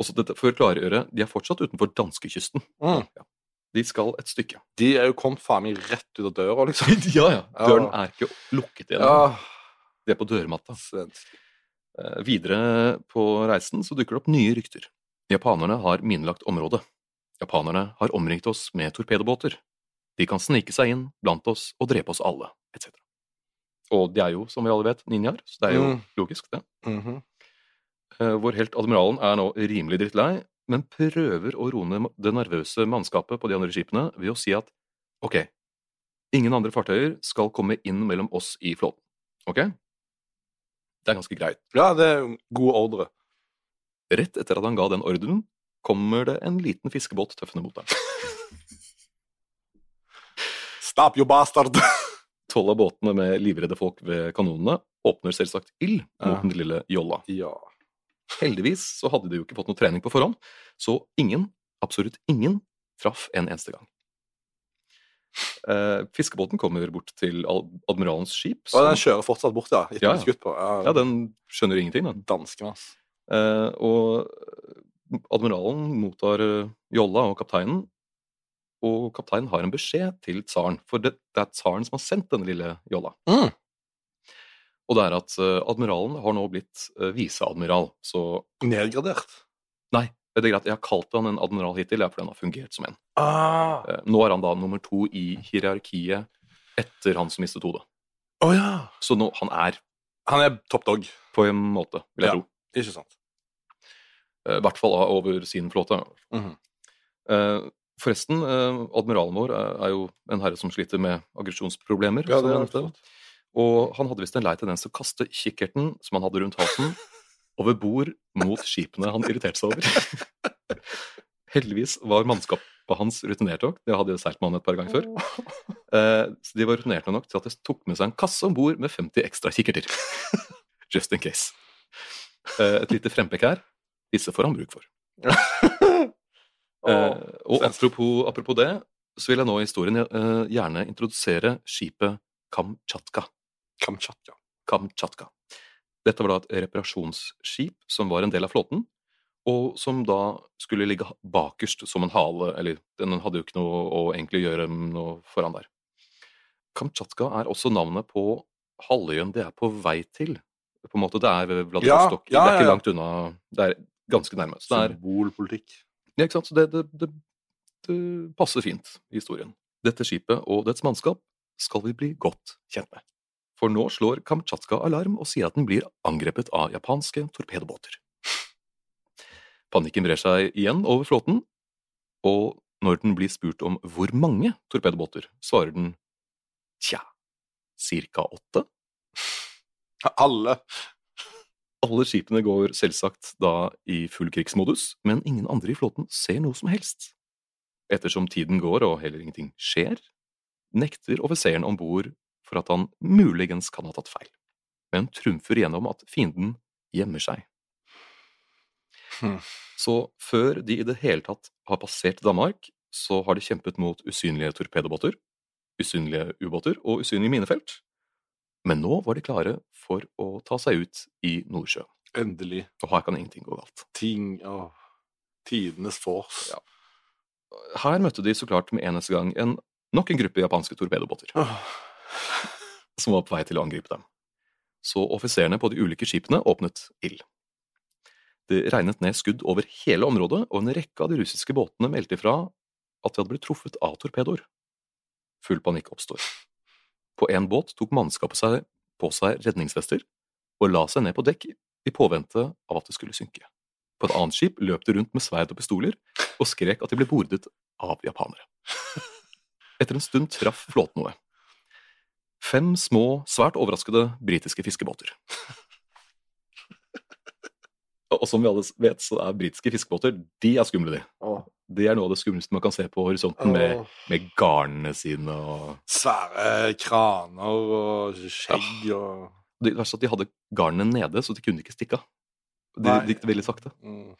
Også dette for å klargjøre, de er fortsatt utenfor danskekysten. Mm. De skal et stykke. De er jo kommet faen meg rett ut av døra, liksom. ja, ja. Ja. Døren er ikke lukket igjen. Ja, De er på dørmatta. svensk. Eh, Videre på reisen så dukker det opp nye rykter. Japanerne har minelagt området. Japanerne har omringet oss med torpedobåter. De kan snike seg inn blant oss og drepe oss alle, etc. Og de er jo, som vi alle vet, ninjaer, så det er jo Mm. logisk, det. Mm -hmm. Vår helt admiralen er nå rimelig drittlei, men prøver å roe ned det nervøse mannskapet på de andre skipene ved å si at ok, ingen andre fartøyer skal komme inn mellom oss i flåten. Ok? Det er ganske greit. Ja, det er gode ordre. Rett etter at han ga den ordren, kommer det en liten fiskebåt tøffende mot ham. Stop you bastard! Tolv av båtene med livredde folk ved kanonene åpner selvsagt ild mot Ja. den lille jolla. ja. Heldigvis så hadde de jo ikke fått noe trening på forhånd, så ingen, absolutt ingen, traff en eneste gang. Eh, fiskebåten kommer bort til admiralens skip. Ja, den som- kjører fortsatt bort, ja. Ja. Ja, ja, den skjønner ingenting, den. Dansken, ass. Uh, og admiralen mottar eh, jolla og kapteinen, og kapteinen har en beskjed til tsaren, for det, det er tsaren som har sendt denne lille jolla. Mm. Og det er at uh, admiralen har nå blitt uh, viseadmiral, så Nedgradert. nei, det er greit, jeg har kalt han en admiral hittil, fordi han har fungert som en. Ah. Eh, nå er han da nummer to i hierarkiet etter han som mistet hodet. Oh, ja. Så nå, han er Han er top dog. på en måte, vil jeg Ja. tro. Ikke sant? Eh, I hvert fall over sin flåte. Mhm. Eh, Forresten, eh, admiralen vår er jo en herre som sliter med aggresjonsproblemer. Ja, og han hadde visst en lei tendens til å kaste kikkerten som han hadde rundt halsen, over bord mot skipene han irriterte seg over. Heldigvis var mannskapet hans rutinert nok, det hadde jo seilt med han et par ganger før. Eh, så de var rutinerte nok til at de tok med seg en kasse om bord med 50 ekstra kikkerter. Just in case. Eh, et lite frempekk her. Disse får han bruk for. Eh, og apropos, apropos det, så vil jeg nå i historien gjerne introdusere skipet Kamtsjatka. Kamtsjatka. Kamtsjatka. Dette var da et reparasjonsskip som var en del av flåten, og som da skulle ligge bakerst som en hale, eller den hadde jo ikke noe å egentlig gjøre noe foran der. Kamtsjatka er også navnet på halvøyen det er på vei til. På en måte, Det er ved Vladivostok. Ja, ja, Det er ikke ja, ja. langt unna. Det er ganske nærme. Symbolpolitikk. ja, ikke sant? Så det, det, det, det passer fint i historien. Dette skipet og dets mannskap skal vi bli godt kjent med. For nå slår Kamtsjatka alarm og sier at den blir angrepet av japanske torpedobåter. Panikken brer seg igjen over flåten, og når den blir spurt om hvor mange torpedobåter, svarer den tja, cirka åtte. Alle. Alle skipene går selvsagt da i full krigsmodus, men ingen andre i flåten ser noe som helst. Ettersom tiden går og heller ingenting skjer, nekter offiseren om bord for at han muligens kan ha tatt feil, men trumfer gjennom at fienden gjemmer seg. Hmm. Så før de i det hele tatt har passert Danmark, så har de kjempet mot usynlige torpedobåter. usynlige ubåter og usynlige minefelt. Men nå var de klare for å ta seg ut i Nordsjøen. Endelig. Og her kan ingenting gå galt. Ting Åh. Tidenes force. Ja. Her møtte de så klart med eneste gang en, nok en gruppe japanske torpedobåter Åh. Som var på vei til å angripe dem. Så offiserene på de ulike skipene åpnet ild. Det regnet ned skudd over hele området, og en rekke av de russiske båtene meldte ifra at de hadde blitt truffet av torpedoer. Full panikk oppstår. På en båt tok mannskapet seg på seg redningsvester og la seg ned på dekk i påvente av at det skulle synke. På et annet skip løp de rundt med sverd og pistoler og skrek at de ble bordet av japanere. Etter en stund traff flåten noe. Fem små, svært overraskede britiske fiskebåter. Og som vi alle vet, så er britiske fiskebåter de er skumle, de. Åh. Det er noe av det skumleste man kan se på horisonten, med, med garnene sine og Svære kraner og skjegg og Det verste er at de hadde garnene nede, så de kunne ikke stikke av. De gikk veldig sakte. mm.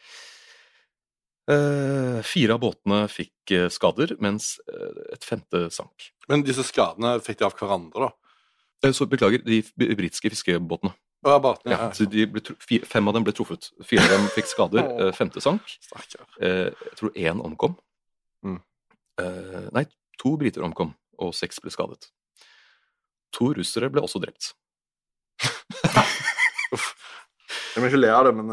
Eh, fire av båtene fikk eh, skader, mens eh, et femte sank. Men disse skadene fikk de av hverandre, da? Så beklager, de britiske fiskebåtene. Ja, båtene, Ja, ja, så de ble, fem av dem ble truffet. Fire av dem fikk skader, femte sank. Eh, jeg tror én omkom. Mm. Eh, nei, to briter omkom, og seks ble skadet. To russere ble også drept. Jeg må ikke le av det, men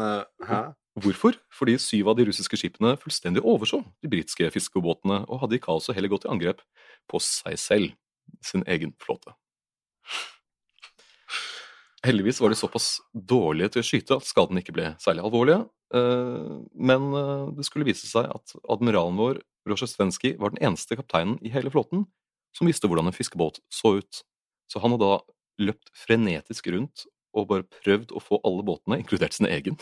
Hæ? Hvorfor? Fordi syv av de russiske skipene fullstendig overså de britiske fiskebåtene og hadde i kaoset heller gått til angrep på seg selv, sin egen flåte. Heldigvis var de såpass dårlige til å skyte at skadene ikke ble særlig alvorlige, eh, men eh, det skulle vise seg at admiralen vår, Rozjestvenskij, var den eneste kapteinen i hele flåten som visste hvordan en fiskebåt så ut. Så han hadde da løpt frenetisk rundt og bare prøvd å få alle båtene, inkludert sin egen,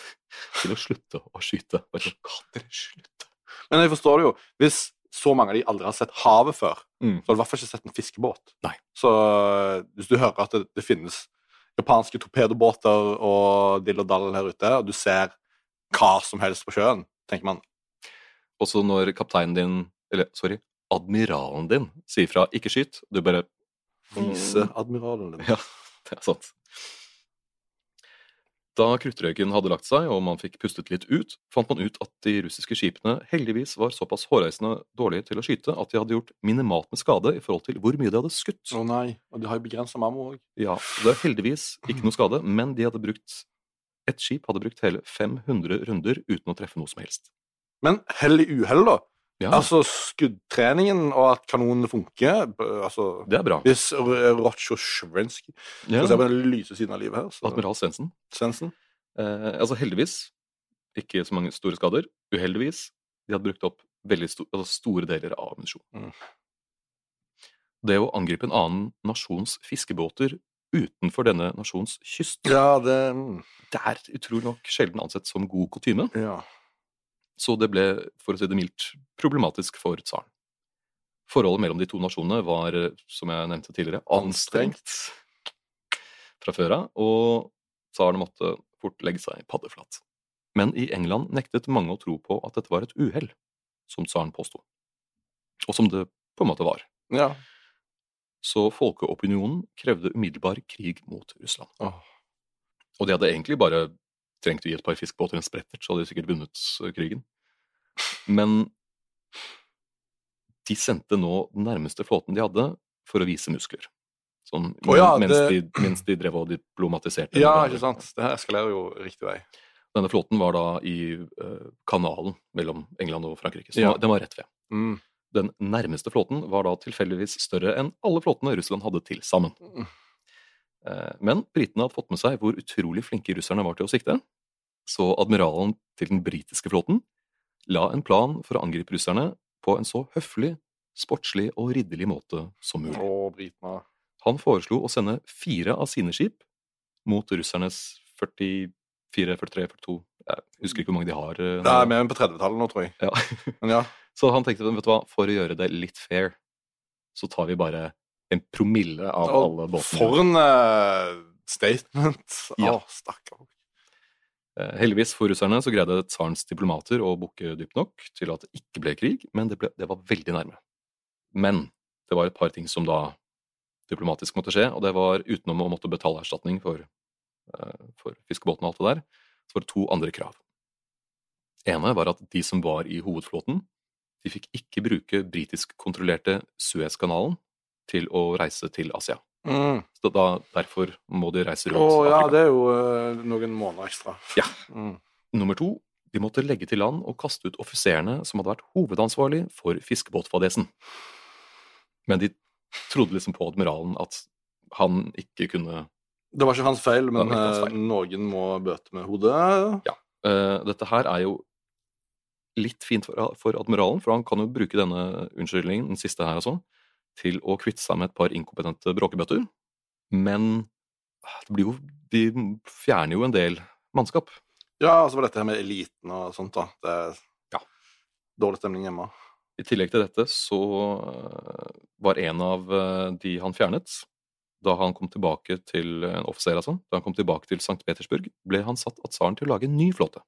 til å slutte å skyte. Bare sånn, kan dere slutte? Men jeg forstår det jo. Hvis så mange av de aldri har sett havet før, Mm. så har du i hvert fall ikke sett en fiskebåt. Nei. Så eh, hvis du hører at det, det finnes japanske torpedobåter og dill og dall her ute, og du ser hva som helst på sjøen, tenker man Også når kapteinen din, eller sorry, admiralen din, sier fra 'ikke skyt', du bare Viseadmiralen din. Ja, det er sant. Da kruttrøyken hadde lagt seg og man fikk pustet litt ut, fant man ut at de russiske skipene heldigvis var såpass hårreisende dårlige til å skyte at de hadde gjort minimalt med skade i forhold til hvor mye de hadde skutt. Å nei. Og de har jo begrensa mammo òg. Ja, det er heldigvis ikke noe skade, men de hadde brukt et skip hadde brukt hele 500 runder uten å treffe noe som helst. Men hell i uhell, da. Ja, Altså skuddtreningen og at kanonene funker altså, det er bra. Hvis Rotsjosjvenskij Ja, se på den lyse siden av livet her. Så. Admiral Svendsen. Svendsen. Eh, altså heldigvis ikke så mange store skader. Uheldigvis de hadde brukt opp veldig sto altså store deler av ammunisjonen. Mm. Det å angripe en annen nasjons fiskebåter utenfor denne nasjons kyst, Ja, det mm, det er utrolig nok sjelden ansett som god kutyme. Ja. Så det ble, for å si det mildt, problematisk for tsaren. Forholdet mellom de to nasjonene var, som jeg nevnte tidligere, anstrengt fra før av, og tsaren måtte fort legge seg paddeflat. Men i England nektet mange å tro på at dette var et uhell, som tsaren påsto. Og som det på en måte var. ja. Så folkeopinionen krevde umiddelbar krig mot Russland. Oh. Og de hadde egentlig bare trengt å gi et par fiskebåter en sprettert, så hadde de sikkert vunnet eh, krigen. Men de sendte nå den nærmeste flåten de hadde, for å vise muskler. Sånn, oh, ja, mens, det- de, mens de drev og diplomatiserte. ja, ikke sant. Det her eskalerer jo riktig vei. Denne flåten var da i uh, kanalen mellom England og Frankrike, så Ja. den var rett ved. Mm. Den nærmeste flåten var da tilfeldigvis større enn alle flåtene Russland hadde til sammen. Mm. Eh, Men britene hadde fått med seg hvor utrolig flinke russerne var til å sikte, så admiralen til den britiske flåten la en plan for å angripe russerne på en så høflig, sportslig og ridderlig måte som mulig. Å, britene. Han foreslo å sende fire av sine skip mot russernes 44, 43, 42 Jeg husker ikke hvor mange de har. eh, Det er mer enn på 30-tallet nå, tror jeg. Ja. Men ja. Så han tenkte vet du hva, for å gjøre det litt fair, så tar vi bare en promille av Og alle båtene. For en uh, statement. Ja. Oh, stakkar. Eh, Heldigvis for russerne så greide tsarens diplomater å bukke dypt nok til at det ikke ble krig, men det, ble, det var veldig nærme. Men Det var et par ting som da diplomatisk måtte skje, og det var utenom å måtte betale erstatning for, uh, for fiskebåten og alt det der, så var det to andre krav. ene var at de som var i hovedflåten, de fikk ikke bruke britisk-kontrollerte Suezkanalen til å reise til Asia. Mm. Så da, derfor må de reise Å oh, ja, Afrika. det er jo uh, noen måneder ekstra. Ja. Mm. Nummer to, de måtte legge til land og kaste ut offiserene som hadde vært hovedansvarlig for fiskebåtfadesen. Men de trodde liksom på admiralen at han ikke kunne Det var ikke hans feil, men hans eh, feil. noen må bøte med hodet. Eh, Dette her er jo litt fint for, for admiralen, for han kan jo bruke denne unnskyldningen, den siste her altså, til å kvitte seg med et par inkompetente bråkebøtter. Men det blir jo, de fjerner jo en del mannskap. Ja, og så var dette her med eliten og sånt, da. Det er Ja. dårlig stemning hjemme. I tillegg til dette så eh, var en av eh, de han fjernet, da han kom tilbake til en offiser, altså, da han kom tilbake til St. Petersburg, ble han satt av tsaren til å lage en ny flåte.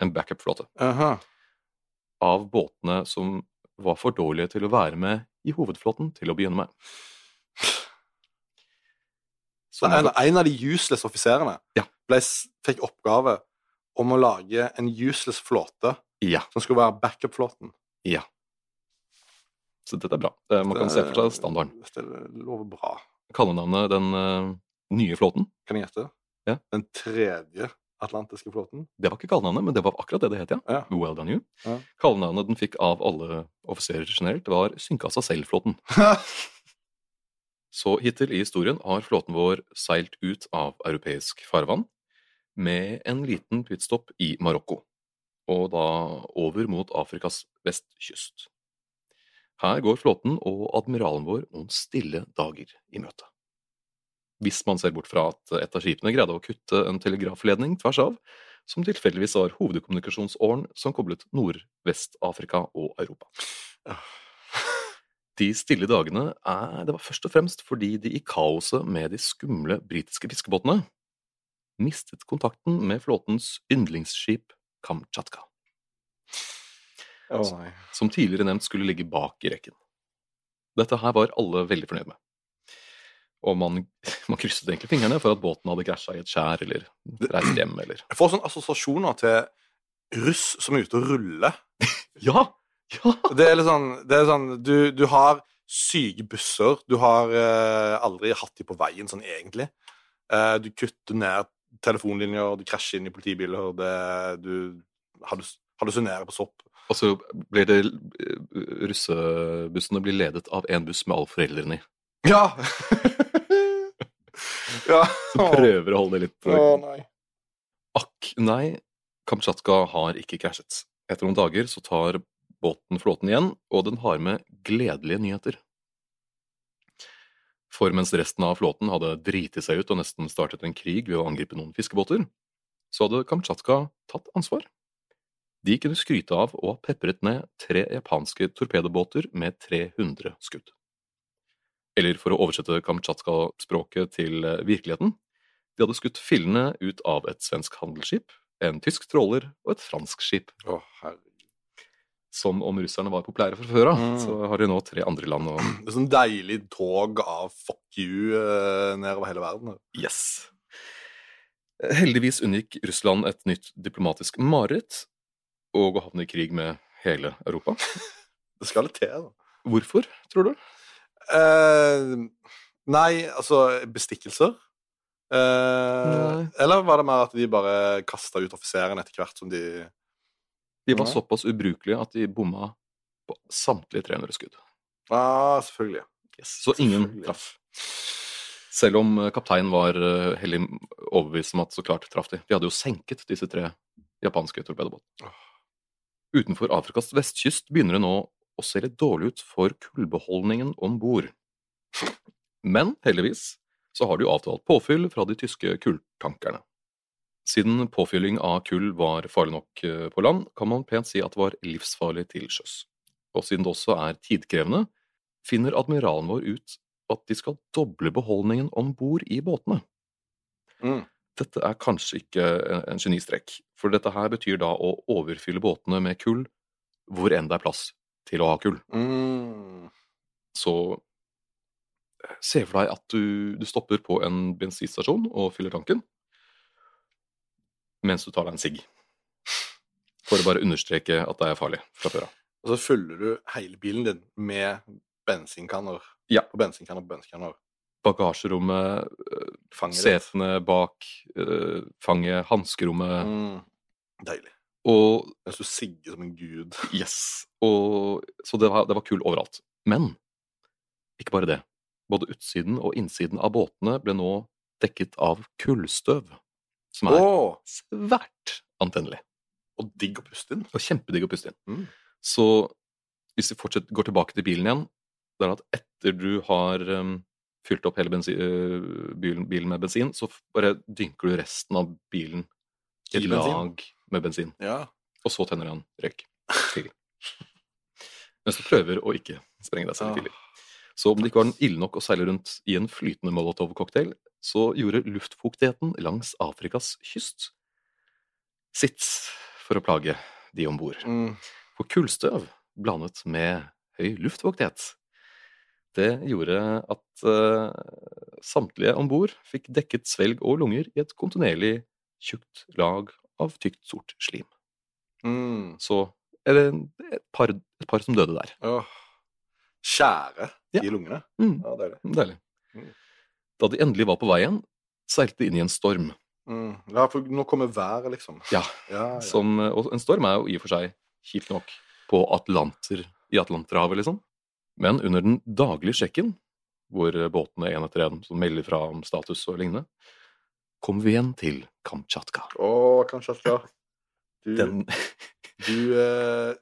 En backup-flåte. Av båtene som var for dårlige til å være med i hovedflåten til å begynne med. Så en, en av de useless offiserene Ja. fikk oppgave om å lage en useless flåte Ja. som skulle være backup-flåten. ja. Så dette er bra. Eh, Man kan se for seg standarden. Dette lover bra. Kallenavnet den eh, nye flåten, Kan jeg gjette? Ja. Den tredje atlantiske flåten. det var ikke kallenavnet, men det var akkurat det det het, ja. Ja. Well done you. Ja. Kallenavnet den fikk av alle offiserer generelt, var Synka seg selv-flåten. Så hittil i historien har flåten vår seilt ut av europeisk farvann med en liten pitstop i Marokko, og da over mot Afrikas vestkyst. Her går flåten og admiralen vår noen stille dager i møte. Hvis man ser bort fra at et av skipene greide å kutte en telegrafledning tvers av, som tilfeldigvis var hovedkommunikasjonsåren som koblet Nordvest-Afrika og Europa. De stille dagene er det var først og fremst fordi de i kaoset med de skumle britiske fiskebåtene mistet kontakten med flåtens yndlingsskip Kamtsjatka, Oh, som tidligere nevnt skulle ligge bak i rekken. Dette her var alle veldig fornøyd med. Og man, man krysset egentlig fingrene for at båten hadde krasja i et skjær eller reist hjem eller Jeg får sånne assosiasjoner til russ som er ute og ruller. Ja! Ja! Det er litt sånn, det er sånn du, du har syke busser. Du har eh, aldri hatt de på veien sånn egentlig. Eh, du kutter ned telefonlinjer, du krasjer inn i politibiler, det, du hallus- hallusinerer på sopp. Og så blir det eh, Russebussene blir ledet av en buss med alle foreldrene i. Ja! ja. Så prøver å holde det litt Å nei. Akk nei, Kamtsjatka har ikke krasjet. Etter noen dager så tar båten flåten igjen, og den har med gledelige nyheter. For mens resten av flåten hadde driti seg ut og nesten startet en krig ved å angripe noen fiskebåter, så hadde Kamtsjatka tatt ansvar. De kunne skryte av å ha pepret ned tre japanske torpedobåter med 300 skudd. Eller for å oversette Kamtsjatka-språket til eh, virkeligheten, de hadde skutt fillene ut av et svensk handelsskip, en tysk tråler og et fransk skip. Å, herregud. Som om russerne var populære fra før av, Mm. så har de nå tre andre land å Det er sånn deilig tog av fuck you eh, nedover hele verden. Yes. Heldigvis unngikk Russland et nytt diplomatisk mareritt og å havne i krig med hele Europa. Det skal litt til, da. Hvorfor, tror du? Eh, nei, altså Bestikkelser? Uh, Nei. eller var det mer at de bare kasta ut offiserene etter hvert som de De var nei. såpass ubrukelige at de bomma på samtlige 300 skudd. Ja, selvfølgelig. Yes. Så ingen traff. Selv om eh, kapteinen var hellig overbevist om at så klart traff de. De hadde jo senket disse tre japanske torpedobåtene. Utenfor Afrikas vestkyst begynner det nå å ser litt dårlig ut for kullbeholdningen om bord. Men heldigvis så har de jo avtalt påfyll fra de tyske kulltankerne. Siden påfylling av kull var farlig nok eh, på land, kan man pent si at det var livsfarlig til sjøs. Og siden det også er tidkrevende, finner admiralen vår ut at de skal doble beholdningen om bord i båtene. Mm. Dette er kanskje ikke en- en genistrek, for dette her betyr da å overfylle båtene med kull hvor enn det er plass til å ha kull. Mm. Så Se for deg at du, du stopper på en bensinstasjon og fyller tanken, mens du tar deg en sigg. For å bare understreke at det er farlig fra før av. Og så fyller du hele bilen din med bensinkanner. Ja. På bensinkanner på bensinkanner. Bagasjerommet, øh, Fanget setene bak, øh, fanget, hanskerommet Mm. Deilig. Og jeg du Sigge som en gud. Yes. Og, så det var, det var kul overalt. Men ikke bare det. Både utsiden og innsiden av båtene ble nå dekket av kullstøv, som er oh. svært antennelig. og digg å puste inn. Og kjempedigg å puste inn. Mm. Så hvis vi går tilbake til bilen igjen, det er at etter du har um, fylt opp hele bensin, uh, bilen, bilen med bensin, så bare dynker du resten av bilen i lag bensin? Med bensin. Ja. Og så tenner han røyk. Til. Mens du prøver å ikke sprenge deg selv tidlig. Så om det ikke var ille nok å seile rundt i en flytende molotov-cocktail, så gjorde luftfuktigheten langs Afrikas kyst sitt for å plage de om bord. Mm. For kullstøv blandet med høy luftfuktighet, det gjorde at uh, samtlige om bord fikk dekket svelg og lunger i et kontinuerlig tjukt lag av tykt, sort slim. Mm. Så er det et par, et par som døde der. Åh. Skjære Ja. i lungene. Mm, Ja, deilig. deilig. Mm. Da de endelig var på vei igjen, seilte de inn i en storm. Mm. Ja, for nå kommer været, liksom. Ja, Ja, ja. som, og en storm er jo i og for seg kjipt nok på Atlanter, i Atlanterhavet, liksom. Men under den daglige sjekken, hvor båtene en etter en melder fra om status og lignende, kommer vi igjen til Kamtsjatka. Å, Kamtsjatka. Du, Den du eh,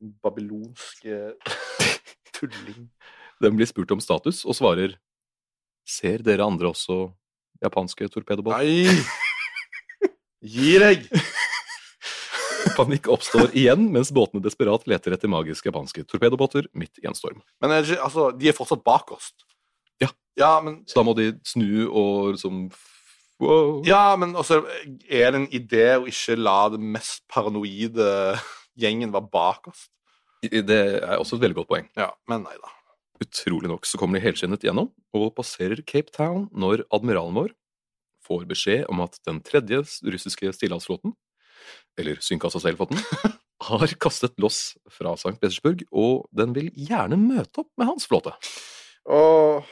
babylonske tulling. Den blir spurt om status, og svarer Ser dere andre også japanske torpedobåter? Nei! Gi deg! Panikk oppstår igjen mens båtene desperat leter etter magiske japanske torpedobåter midt i en storm. Men altså, de er fortsatt bak oss. Ja. Ja, men, Så da må de snu og liksom wow. ja, men også er det en idé å ikke la det mest paranoide gjengen være bak oss. Det er også et veldig godt poeng. Ja, men nei da. Utrolig nok så kommer de helskinnet gjennom og passerer Cape Town når admiralen vår får beskjed om at den tredje russiske stillehavsflåten, eller Synkassa-seilflåten, har kastet loss fra St. Petersburg, og den vil gjerne møte opp med hans flåte. Og...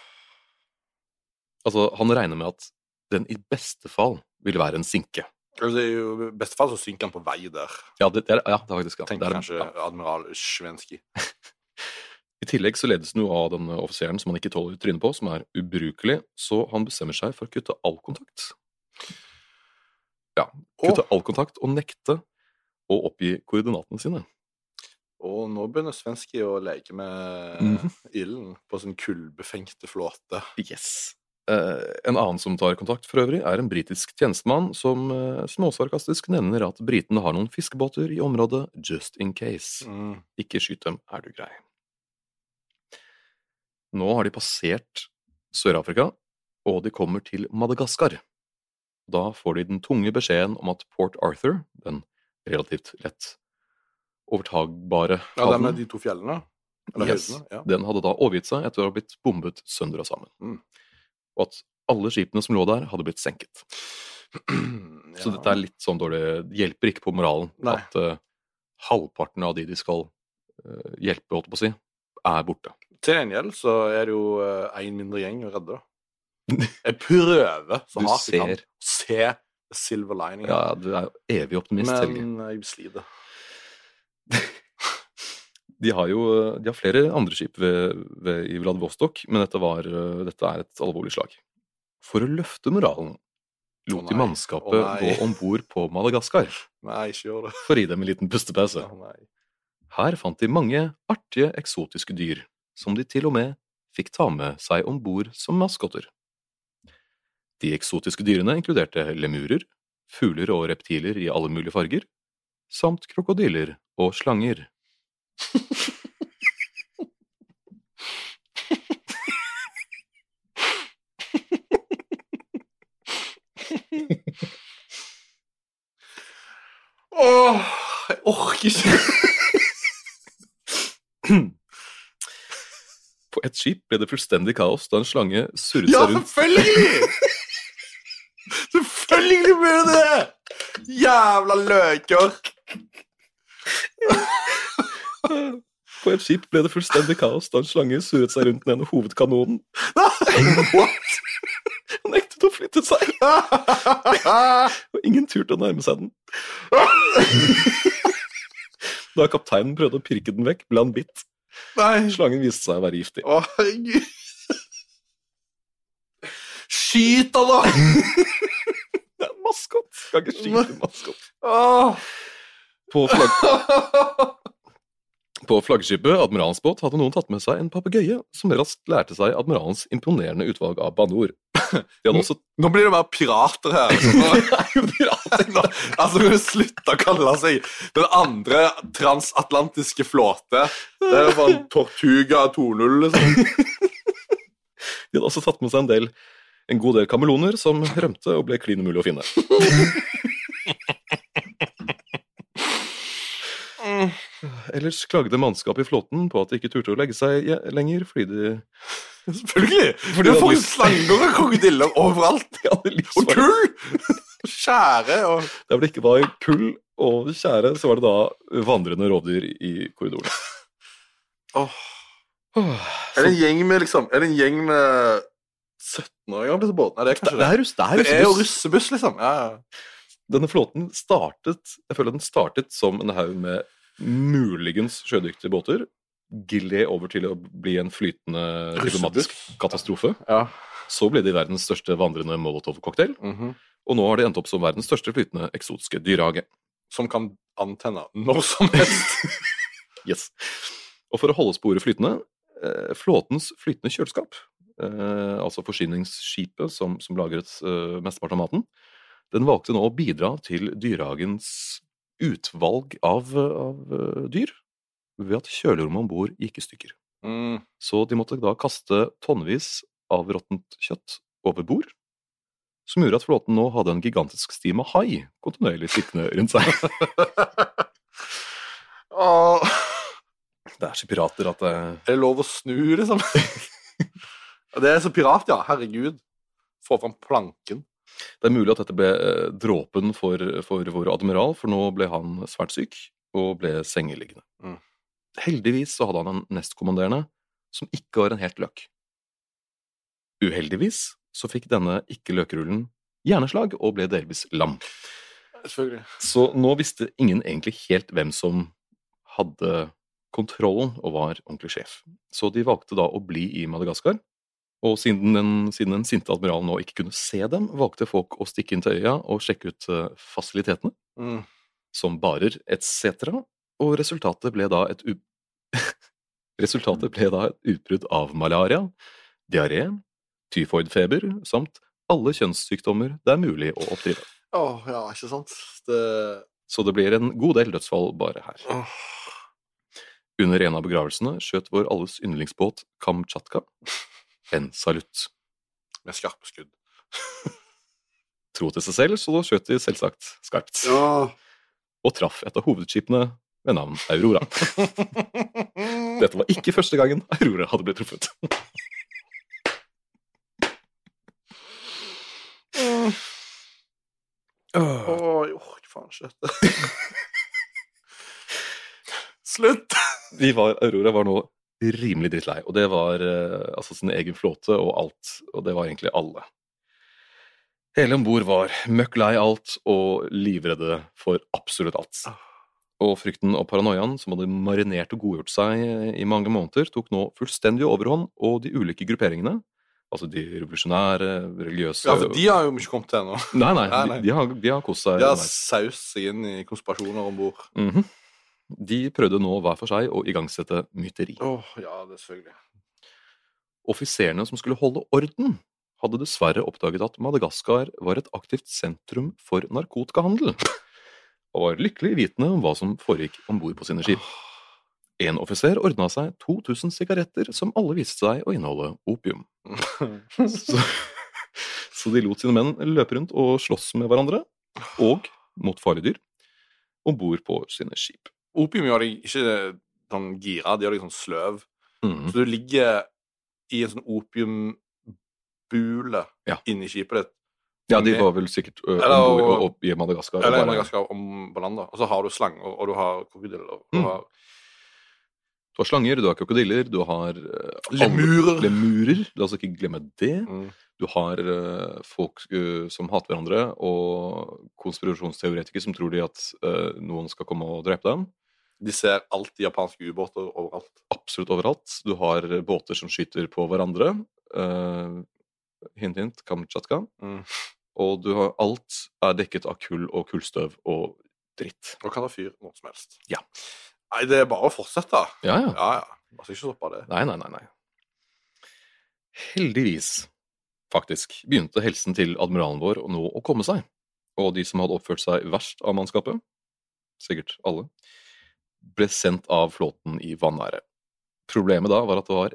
Altså, han regner med at den i beste fall vil være en sinke. altså, i beste fall så synker han på vei der. Ja, det, det er, ja, det er faktisk ja. Er, kanskje ja. admiral Svenski. I tillegg så ledes den jo av den offiseren som han ikke tåler trynet på, som er ubrukelig, så han bestemmer seg for å kutte all kontakt. Ja, kutte all kontakt og nekte å oppgi koordinatene sine. Og nå begynner Svenski å leke med Mhm. ilden på sin kullbefengte flåte. Yes. Eh, en annen som tar kontakt for øvrig, er en britisk tjenestemann som eh, småsarkastisk nevner at britene har noen fiskebåter i området just in case. Mm. Ikke skyt dem, er du grei. Nå har de passert Sør-Afrika, og de kommer til Madagaskar. Da får de den tunge beskjeden om at Port Arthur, den relativt lett overtagbare Ja, det havnen, med de to fjellene? Eller Yes. høydene? Ja. den hadde da overgitt seg etter å ha blitt bombet sønder og sammen. Mm. Og at alle skipene som lå der, hadde blitt senket. Så dette er litt sånn dårlig Det hjelper ikke på moralen Nei. at uh, halvparten av de de skal uh, hjelpe, holdt på å si, er borte. Til gjengjeld så er det jo én mindre gjeng å redde. da. Jeg prøver så hardt jeg kan se silver lining, Ja, du er jo evig optimist, Helge. men jeg sliter. De har jo de har flere andre skip ved, ved, i Vladivostok, men dette, var, eh, dette er et alvorlig slag. For å løfte moralen lot de mannskapet å gå om bord på Madagaskar Nei, ikke gjør det. for å gi dem en liten pustepause. Her fant de mange artige, eksotiske dyr, som de til og med fikk ta med seg om bord som maskotter. De eksotiske dyrene inkluderte lemurer, fugler og reptiler i alle mulige farger, samt krokodiller og slanger. Åh, jeg orker ikke. På et skip ble det fullstendig kaos da en slange surret Ja, seg rundt selvfølgelig! selvfølgelig ble det det! Jævla løker! På et skip ble det fullstendig kaos da en slange surret seg rundt den ene hovedkanonen. What? Han nektet å flytte seg, og ingen turte å nærme seg den. Da kapteinen prøvde å pirke den vekk, ble han bitt. Nei. Slangen viste seg å være giftig. Å, herregud. Skyt han, da! Det er maskot! Skal ikke skyte maskot. På, flagg... På flaggskipet Admiralens båt hadde noen tatt med seg en papegøye, som raskt lærte seg admiralens imponerende utvalg av banneord. De hadde også Nå blir det bare pirater her. Altså, Nå- altså Kan du slutte å kalle seg den andre transatlantiske flåte? Det er jo bare Tortuga 2.0, liksom. De hadde også tatt med seg en del en god del kameloner som rømte og ble klin umulig å finne. Ellers klagde mannskapet i flåten på at de ikke turte å legge seg lenger fordi de Selvfølgelig! Fordi du det hadde- slanger og krokodiller overalt. Og kull! Skjære og Der hvor det ikke var kull og skjære, så var det da vandrende rovdyr i korridoren. Åh. Er det en gjeng med liksom Er det en gjeng med 17-åringer på disse båtene? Er det Det det? er, russ, det er Det er jo russebuss, liksom. Ja, ja. Denne flåten startet Jeg føler den startet som en haug med muligens sjødyktige båter. Gled over til å bli en flytende diplomatisk katastrofe. ja. Så ble de verdens største vandrende molotovcocktail. Mm -hmm. og nå har de endt opp som verdens største flytende eksotiske dyrehage. Som kan antenne når som helst. Yes. Og for å holde sporet flytende, eh, flåtens flytende kjøleskap, eh, altså forsyningsskipet som, som lagret eh, mesteparten av maten, den valgte nå å bidra til dyrehagens utvalg av, av eh, dyr ved at kjølerommet om bord gikk i stykker. Mm. Så de måtte da kaste tonnevis av råttent kjøtt over bord, som gjorde at flåten nå hadde en gigantisk sti med hai kontinuerlig sittende rundt seg. oh. Det er så pirater at det Er det lov å snu, liksom? Det er så pirat, ja. Herregud. Få fram planken. Det er mulig at dette ble eh, dråpen for, for vår admiral, for nå ble han svært syk og ble sengeliggende. Mm. Heldigvis så hadde han en nestkommanderende som ikke var en helt løk. Uheldigvis så fikk denne ikke-løkrullen hjerneslag og ble delvis lam. Så nå visste ingen egentlig helt hvem som hadde kontrollen og var ordentlig sjef. Så de valgte da å bli i Madagaskar. Og siden den, siden den sinte admiralen nå ikke kunne se dem, valgte folk å stikke inn til øya og sjekke ut eh, fasilitetene, Mm. som barer etc. Og resultatet ble da et u... Resultatet ble da et utbrudd av malaria, diaré, tyfoidfeber samt alle kjønnssykdommer det er mulig å oppdrive. Åh, ja, ikke sant? Det Så det blir en god del dødsfall bare her. Oh. Under en av begravelsene skjøt vår alles yndlingsbåt Kamtsjatka en salutt. Med skarpe skudd. Tro til seg selv, så skjøt de selvsagt skarpt. Ja. Og traff et av hovedskipene ved navn Aurora. Dette var ikke første gangen Aurora hadde blitt truffet. Åh, jeg orker faen ikke dette. Slutt! Vi var, Aurora var nå rimelig drittlei, og det var eh, altså sin egen flåte og alt, og det var egentlig alle. Hele om bord var møkk lei alt og livredde for absolutt alt. Og frykten og paranoiaen som hadde marinert og godgjort seg i mange måneder, tok nå fullstendig overhånd, og de ulike grupperingene, altså de revolusjonære, religiøse Ja, for de har jo ikke kommet til ennå. Nei, nei, Nei, nei. De, de har, de har kost seg. De har saus seg inn i konspirasjoner om bord. Mhm. De prøvde nå hver for seg å igangsette myteri. Åh, ja, det selvfølgelig. Offiserene som skulle holde orden, hadde dessverre oppdaget at Madagaskar var et aktivt sentrum for narkotikahandel, og var lykkelig vitende om hva som foregikk om bord på sine skip. En offiser ordna seg 2000 sigaretter som alle viste seg å inneholde opium. Så, så de lot sine menn løpe rundt og slåss med hverandre, og mot farlige dyr, om bord på sine skip. Opium gjør deg ikke sånn gira, de gjør deg sånn sløv. Mm. Så du ligger i en sånn opiumbule Ja. inni skipet ditt. Ja, de var vel sikkert ø, Eller- og, og- opp i Madagaskar. Eller bare- Madagaskar om på land, da. Og så har du slang, og du har krokodiller. og Du Mm. har Du har slanger, du har krokodiller, du har uh, Lemurer. Lemurer, la oss ikke glemme det. mm. Du har uh, folk uh, som hater hverandre, og konspirasjonsteoretikere som tror de at noen skal komme og drepe dem. De ser alltid japanske ubåter overalt. Absolutt overalt. Du har båter som skyter på hverandre. Uh, hint, hint, Kamtsjatka. Mm. Og du har alt er dekket av kull og kullstøv og dritt. Og kan ha fyr når som helst. Ja. Nei, det er bare å fortsette. Ja, ja. Ja, ja. Altså, ikke stoppe det. Nei, nei, nei, nei. Heldigvis, faktisk, begynte helsen til admiralen vår nå å komme seg, og de som hadde oppført seg verst av mannskapet, sikkert alle, ble sendt av flåten i vanære. Problemet da var at det var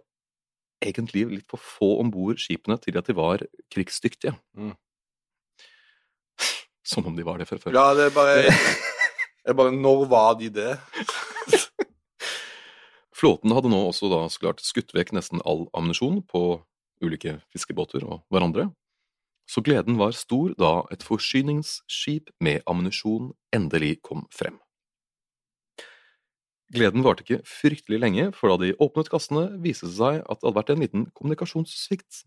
egentlig litt for få om bord skipene til at de var krigsdyktige. Mm. Som om de var det fra før. Ja, det er bare, det er bare Når var de det? Flåten hadde nå også da så klart skutt vekk nesten all ammunisjon på ulike fiskebåter og hverandre, så gleden var stor da et forsyningsskip med ammunisjon endelig kom frem. Gleden varte ikke fryktelig lenge, for da de åpnet kassene, viste det seg at det hadde vært en liten kommunikasjonssvikt.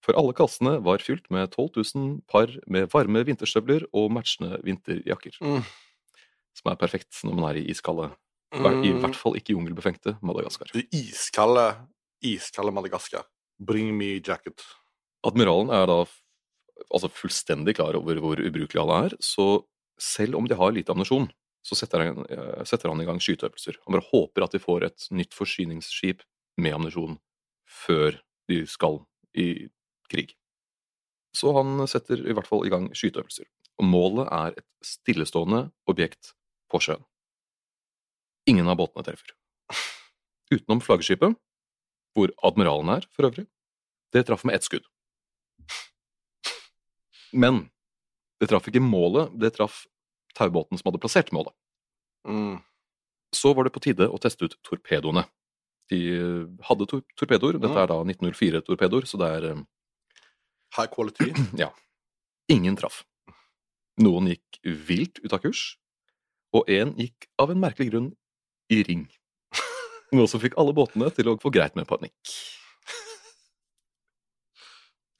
For alle kassene var fylt med 12 000 par med varme vinterstøvler og matchende vinterjakker, Mm. som er perfekt når man er i iskalde i hvert fall ikke jungelbefengte Madagaskar. Det iskalde, iskalde Madagaskar. Bring me jacket. Admiralen er da altså fullstendig klar over hvor ubrukelig han er, så selv om de har lite ammunisjon, så setter han, eh, setter han i gang skyteøvelser. Han bare håper at de får et nytt forsyningsskip med ammunisjon før de skal i krig. Så han setter i hvert fall i gang skyteøvelser. Og målet er et stillestående objekt på sjøen. Ingen av båtene treffer. Utenom flaggskipet, hvor admiralen er for øvrig. Det traff med ett skudd. Men det traff ikke målet, det traff taubåten som hadde plassert målet. Mm. Så var det på tide å teste ut torpedoene. De hadde tor torpedoer, dette er da 1904-torpedoer, så det er eh, High quality. ja. Ingen traff. Noen gikk vilt ut av kurs, og én gikk av en merkelig grunn i ring. Noe som fikk alle båtene til å få greit med panikk.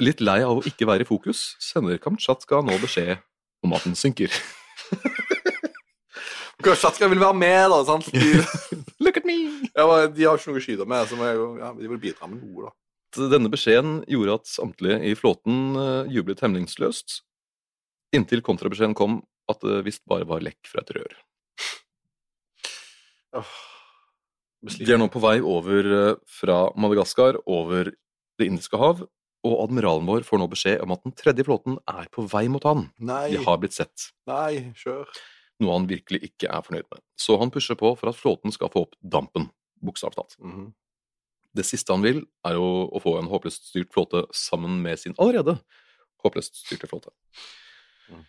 Litt lei av å ikke være i fokus, sender Kamtsjatka nå beskjed om at den synker. Kamtsjatka vil være med, da. sant? De, Look at me! ja, de har ikke noe å skyte med, så må jeg, ja, de vil bidra med noe, da. Denne beskjeden gjorde at samtlige i flåten eh, jublet hemningsløst, inntil kontrabeskjeden kom at det visst bare var lekk fra et rør. Oh, De er nå på vei over eh, fra Madagaskar over Det indiske hav, og admiralen vår får nå beskjed om at den tredje flåten er på vei mot han. Nei, De har blitt sett, nei, kjør. Noe han virkelig ikke er fornøyd med. Så han pusher på for at flåten skal få opp dampen, bokstavelig talt. Mhm. Det siste han vil, er å, å få en håpløst styrt flåte sammen med sin allerede håpløst styrte flåte. Mm.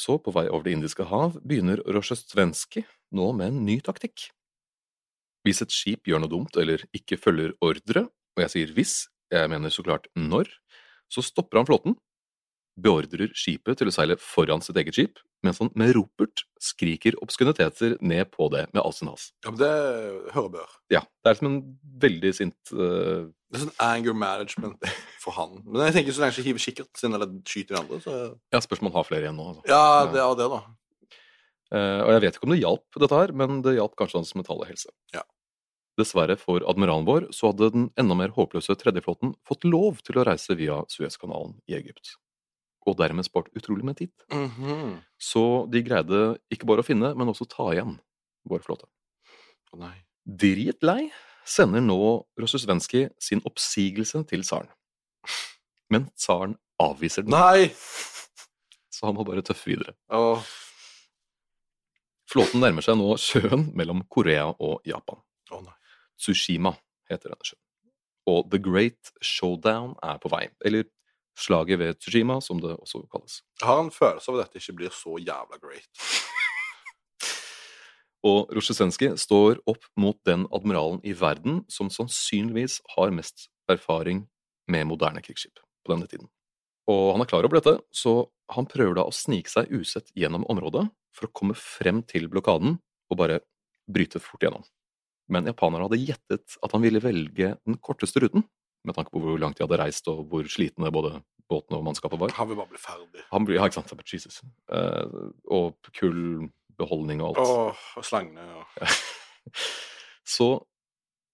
Så, på vei over Det indiske hav, begynner Rozjestvenskij nå med en ny taktikk. Hvis et skip gjør noe dumt eller ikke følger ordre, og jeg sier hvis, jeg mener så klart når, så stopper han flåten, beordrer skipet til å seile foran sitt eget skip, mens han med ropert skriker obskuniteter ned på det med all sin has. Ja, men det hører bør. Ja, det er som en veldig sint uh... Det er sånn anger management for han. Men jeg tenker så lenge han hiver kikkert sin eller skyter de andre, så Ja, spørs om han har flere igjen nå. Altså. Ja, det er det, da. Uh, og jeg vet ikke om det hjalp, dette her, men det hjalp kanskje hans mentale helse. Ja. Dessverre for admiralen vår så hadde den enda mer håpløse tredjeflåten fått lov til å reise via Suezkanalen i Egypt, og dermed spart utrolig med tid. Mhm. Så de greide ikke bare å finne, men også ta igjen vår flåte. Å nei. Dritlei sender nå Rozjestvenskij sin oppsigelse til tsaren. Men tsaren avviser den, Nei! så han må bare tøffe videre. Åh. Flåten nærmer seg nå sjøen mellom Korea og Japan. Å nei. Tsushima heter denne sjøen. Og The Great Showdown er på vei, eller Slaget ved Tsushima, som det også kalles. Jeg har en følelse av at dette ikke blir så jævla great. Og Rozjestvenskij står opp mot den admiralen i verden som sannsynligvis har mest erfaring med moderne krigsskip på denne tiden. Og han er klar over dette, så han prøver da å snike seg usett gjennom området for å komme frem til blokaden og bare bryte fort gjennom. Men japanerne hadde gjettet at han ville velge den korteste ruten, med tanke på hvor langt de hadde reist og hvor slitne både båten og mannskapet var. Han vil bare bli ferdig. Han blir, ja, ikke sant, Jesus. Uh, og kull, beholdning og alt. Åh, og slangene og Så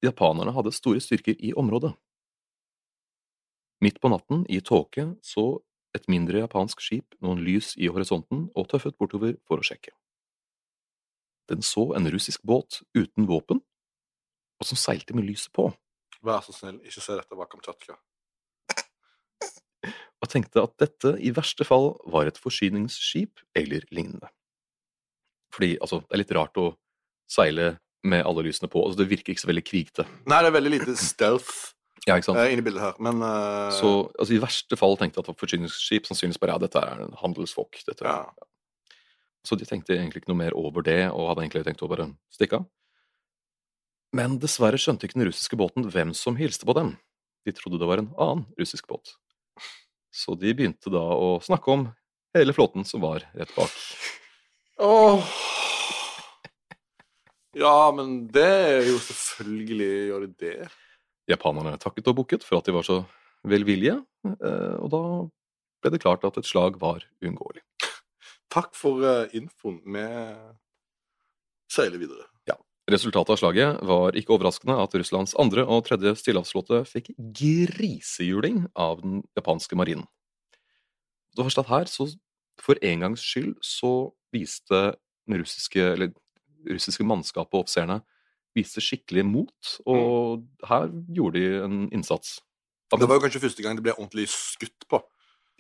japanerne hadde store styrker i området. Midt på natten, i tåke, så et mindre japansk skip noen lys i horisonten og tøffet bortover for å sjekke. Den så en russisk båt uten våpen, og som seilte med lyset på, Vær så snill, ikke se dette bak Kamtsjatka. og tenkte at dette i verste fall var et forsyningsskip eller lignende. Fordi altså, det er litt rart å seile med alle lysene på, altså det virker ikke så veldig krigete. Nei, det er veldig lite stealth Ja, eh, inni bildet her, men uh... Så altså, i verste fall tenkte jeg at det var forsyningsskip, sannsynligvis bare ja, dette er en handelsfolk. Dette. Ja. Så de tenkte egentlig ikke noe mer over det, og hadde egentlig tenkt å bare stikke av. Men dessverre skjønte ikke den russiske båten hvem som hilste på dem. De trodde det var en annen russisk båt. Så de begynte da å snakke om hele flåten som var rett bak. Åh. Ja, men det er jo selvfølgelig gjør de det. Japanerne takket og bukket for at de var så velvillige, eh, og da ble det klart at et slag var uunngåelig. Takk for eh, infoen. Vi seiler videre. Resultatet av slaget var ikke overraskende at Russlands andre og tredje stillehavsflåte fikk grisehjuling av den japanske marinen. Det var her, så for en gangs skyld, så viste den russiske, eller russiske mannskapet og offiserene viste skikkelig mot, og her gjorde de en innsats. Det var jo kanskje første gang det ble ordentlig skutt på.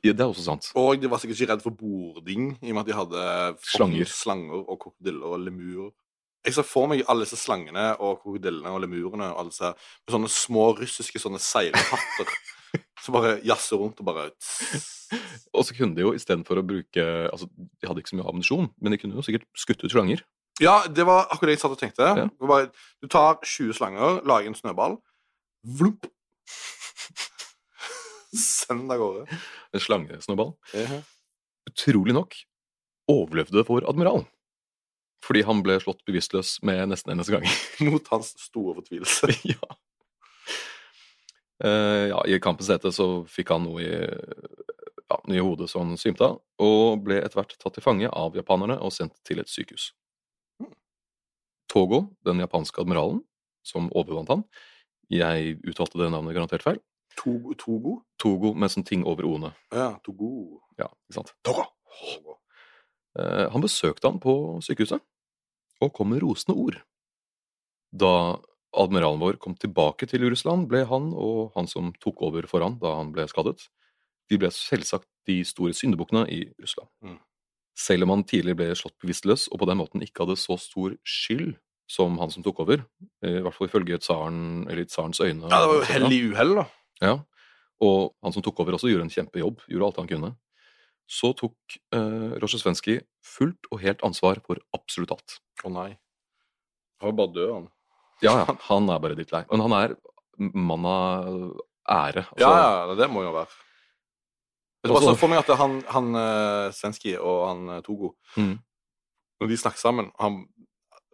Ja, Det er også sant. Og de var sikkert ikke redd for bording, i og med at de hadde Slanger. slanger og krokodiller og lemurer. Jeg ser for meg alle disse slangene og krokodillene og lemurene og alle disse, med sånne små russiske sånne seilhatter som bare jazzer rundt og bare Og så kunne de jo istedenfor å bruke altså De hadde ikke så mye ammunisjon, men de kunne jo sikkert skutt ut slanger. Ja, det var akkurat det jeg satt og tenkte. Ja. Bare, du tar 20 slanger, lager en snøball, Vlopp! Send det av gårde. En slangesnøball. Ja. utrolig nok overlevde vår admiral. Fordi han ble slått bevisstløs med nesten eneste gang. Mot hans store fortvilelse. ja. Uh, ja, I kampens hete så fikk han noe i, ja, i hodet som han svimte av, og ble etter hvert tatt til fange av japanerne og sendt til et sykehus. Togo, den japanske admiralen, som overvant han Jeg uttalte det navnet garantert feil. Togo? Togo? Togo med sånne ting over o-ene. Ja, Togo. Ja, ikke sant? Togo. Eh, Han besøkte han på sykehuset, og kom med rosende ord. Da admiralen vår kom tilbake til Russland, ble han og han som tok over for han da han ble skadet, de ble selvsagt de store syndebukkene i Russland. Mm. Selv om han tidligere ble slått bevisstløs og på den måten ikke hadde så stor skyld som han som tok over, i hvert fall ifølge tsaren, eller tsarens øyne. Ja, det var jo hellig uhell, da. Ja, og han som tok over også gjorde en kjempejobb, gjorde alt han kunne. Så tok eh, Rozjestvenskij fullt og helt ansvar for absolutt alt. Å nei. Han var bare død, han. Ja, ja, han er bare ditt lei. Men han er mann av ære. altså. Ja, ja, det må jo være. Jeg bare så for meg at han, han uh, Svenski og han eh, Togo Mm. Når de snakker sammen han,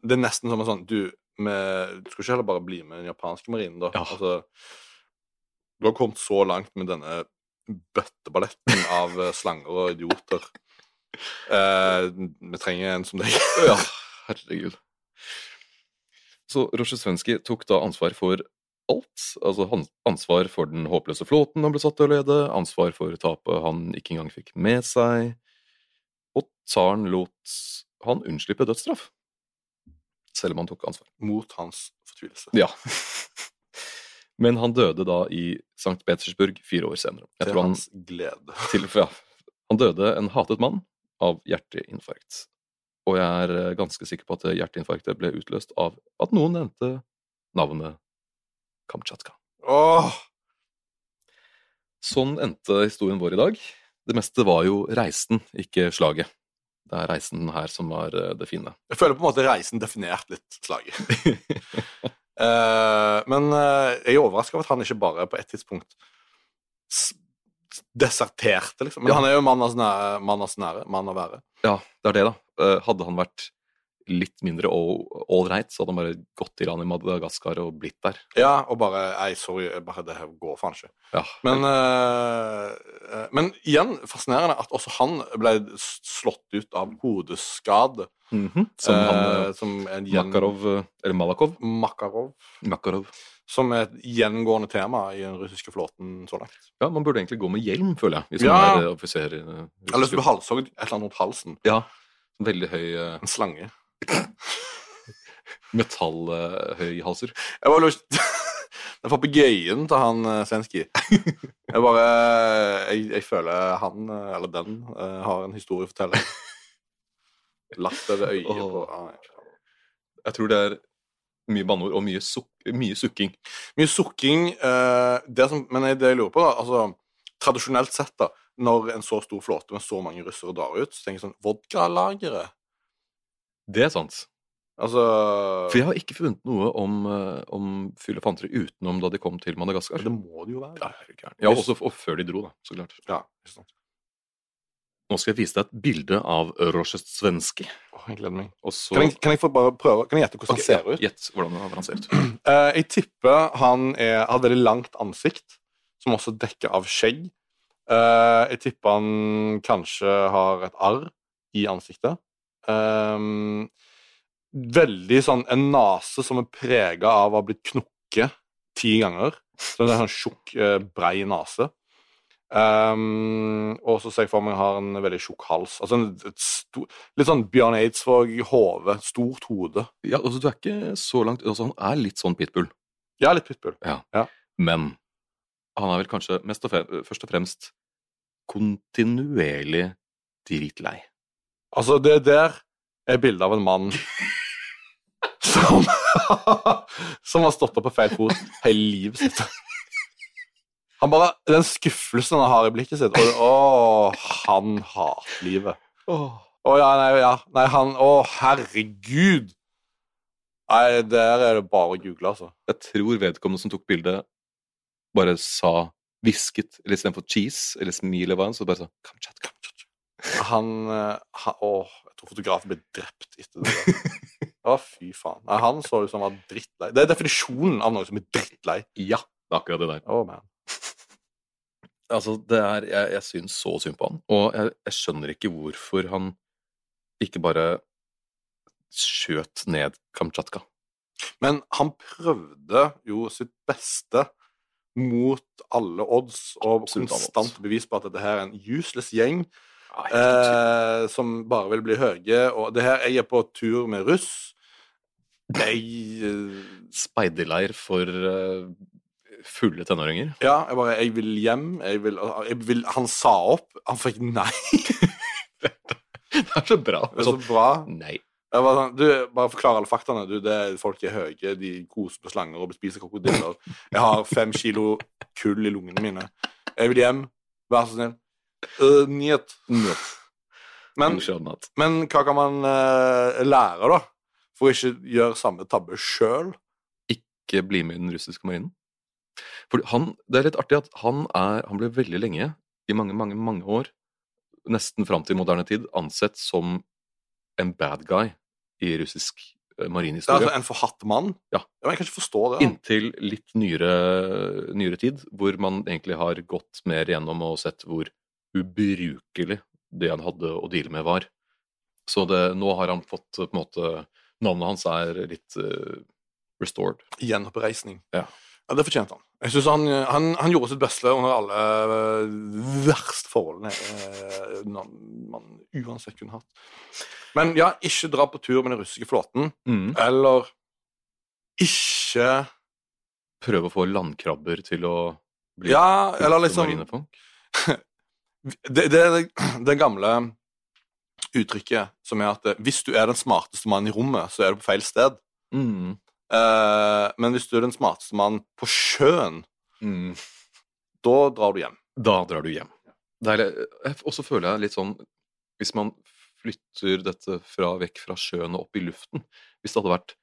Det er nesten som en sånn Du, med, du skal ikke heller bare bli med den japanske marinen, da? Ja. Altså, du har kommet så langt med denne bøtteballetten av eh, slanger og idioter. Eh, vi trenger en som deg. Ja, herregud. Så Rozjestvenskij tok da ansvar for alt. Altså ansvar for den håpløse flåten han ble satt til å lede, ansvar for tapet han ikke engang fikk med seg, og tsaren lot han unnslippe dødsstraff. Selv om han tok ansvar. Mot hans fortvilelse. Ja. Men han døde da i St. Petersburg fire år senere. Jeg Til hans glede. til, ja, han døde en hatet mann av hjerteinfarkt. Og jeg er eh, ganske sikker på at hjerteinfarktet ble utløst av at noen nevnte navnet Kamtsjatka. Åh! Sånn endte historien vår i dag. Det meste var jo reisen, ikke slaget. Det er reisen her som var eh, det fine. Jeg føler på en måte reisen definert litt slaget. Eh, men eh, jeg er overraska over at han ikke bare på et tidspunkt deserterte, liksom. Men Ja. han er jo mann av sin ære, mann av ære. Ja, det er det, da. Eh, Hadde han vært litt mindre ålreit, så hadde han bare gått i land i Madagaskar og blitt der. Ja, og bare Nei, sorry, bare det her går faen ikke. Ja, Men, eh, men igjen fascinerende at også han ble slått ut av hodeskade. Mhm. Som han eh, som en gjen- Makarov Eller Malakov? Makarov. Makarov. Som er et gjengående tema i den russiske flåten så langt. Ja, man burde egentlig gå med hjelm, føler jeg, hvis Ja. man er offiser. eh, Jeg har lyst til å bli halshogd et eller annet rundt halsen. Ja. Veldig høy uh... En slange. Metallhøyhalser. Jeg bare lyst Den papegøyen til han uh, Svenski. Jeg bare jeg, jeg føler han, eh, eller den, eh, har en historie å fortelle. Lapp over øyet på Åh. ah. Jeg tror det er mye banneord og mye, suk mye sukking. Mye sukking. Uh, det som, men det jeg lurer på, da altså, Tradisjonelt sett, da, når en så stor flåte med så mange russere drar ut, så tenker jeg sånn Vodkalageret? Det er sant. Altså For jeg har ikke funnet noe om, eh, om fyll og fantere utenom da de kom til Madagaskar. Det må det jo være. Ja, også og før de dro, da, så klart. Ja, ikke sant. Nå skal jeg vise deg et bilde av Rozjestvenskij. Åh, jeg gleder meg. Så Kan jeg, kan jeg få bare prøve? Kan jeg gjette hvordan Ok, han ser ut? Gjett hvordan hvordan han ser ut. Eh, jeg tipper han er, har et veldig langt ansikt, som også dekker av skjegg. Uh, jeg tipper han kanskje har et arr i ansiktet. Ehm, veldig sånn En nese som er prega av å ha blitt knukket ti ganger. Så det er en sånn tjukk, eh, brei nese. Um, og så ser jeg for meg han har en veldig tjukk hals. Altså en, et sto, Litt sånn Bjørn Eidsvåg-hode. Stort hode. Ja, altså Du er ikke så langt altså, Han er litt sånn pitbull, Ja, litt pitbull. men han er vel kanskje mest og fremst, først og fremst kontinuerlig dritlei. Altså, det der er bildet av en mann som Som har stått opp på feil fot hele livet sitt. Han bare, Den skuffelsen han har i blikket sitt og, Å, han hater livet. Å ja, nei, ja. Nei, han Å, herregud! Nei, der er det bare å google, altså. Jeg tror vedkommende som tok bildet, bare sa hvisket, eller istedenfor cheese eller smil eller hva, så bare sa Kamchat, Kamchat. Han, eh, han Å, jeg tror fotografen ble drept etter det. Å, fy faen. Nei, han så ut som han var drittlei. Det er definisjonen av noe som er drittlei. Ja, det er akkurat det der. Oh, man. Altså, det er Jeg, jeg syns så synd på han, og jeg, jeg skjønner ikke hvorfor han ikke bare skjøt ned Kamtsjatka. Men han prøvde jo sitt beste mot alle odds, og Absolutt alle odds. konstant bevis på at dette her er en useless gjeng Eh, som bare vil bli høye. Og det her, jeg er på tur med russ. Jeg eh, Speiderleir for eh, fulle tenåringer. Ja, jeg bare Jeg vil hjem. Jeg vil, jeg vil Han sa opp. Han fikk nei. Det er så bra. Det er så bra. Nei. Jeg var sånn, du, bare forklar alle faktaene. Du, det er, folk er høye, de koser på slanger og spiser krokodiller. Jeg har fem kilo kull i lungene mine. Jeg vil hjem. Vær så snill. Uh, Nyhet. Men, Skjønner. men hva kan man uh, lære, da? For å ikke gjøre samme tabbe sjøl? Ikke bli med i den russiske marinen. For han, det er litt artig at han er Han ble veldig lenge, i mange, mange, mange år, nesten fram til moderne tid, ansett som en bad guy i russisk er marinehistorie. altså en forhatt mann? Ja. Men jeg kan ikke forstå det. da. Inntil litt nyere, nyere tid, hvor man egentlig har gått mer gjennom og sett hvor ubrukelig det han hadde å deale med, var. Så det, nå har han fått på en måte Navnet hans er litt uh, restored. Gjenoppreisning. Ja. Ja, Det fortjente han. Jeg synes han, han, han gjorde sitt beste under alle uh, verst forholdene uh, man, uansett kunne hatt. Men ja, ikke dra på tur med den russiske flåten, eller ikke Prøve å få landkrabber til å bli Ja, eller liksom marinefolk. Det, det det gamle uttrykket som er at eh, hvis du er den smarteste mannen i rommet, så er du på feil sted. Mm. Eh, men hvis du er den smarteste mannen på sjøen, Mm. da drar du hjem. Da drar du hjem. Og så føler jeg litt sånn Hvis man flytter dette fra, vekk fra sjøen og opp i luften Hvis det hadde vært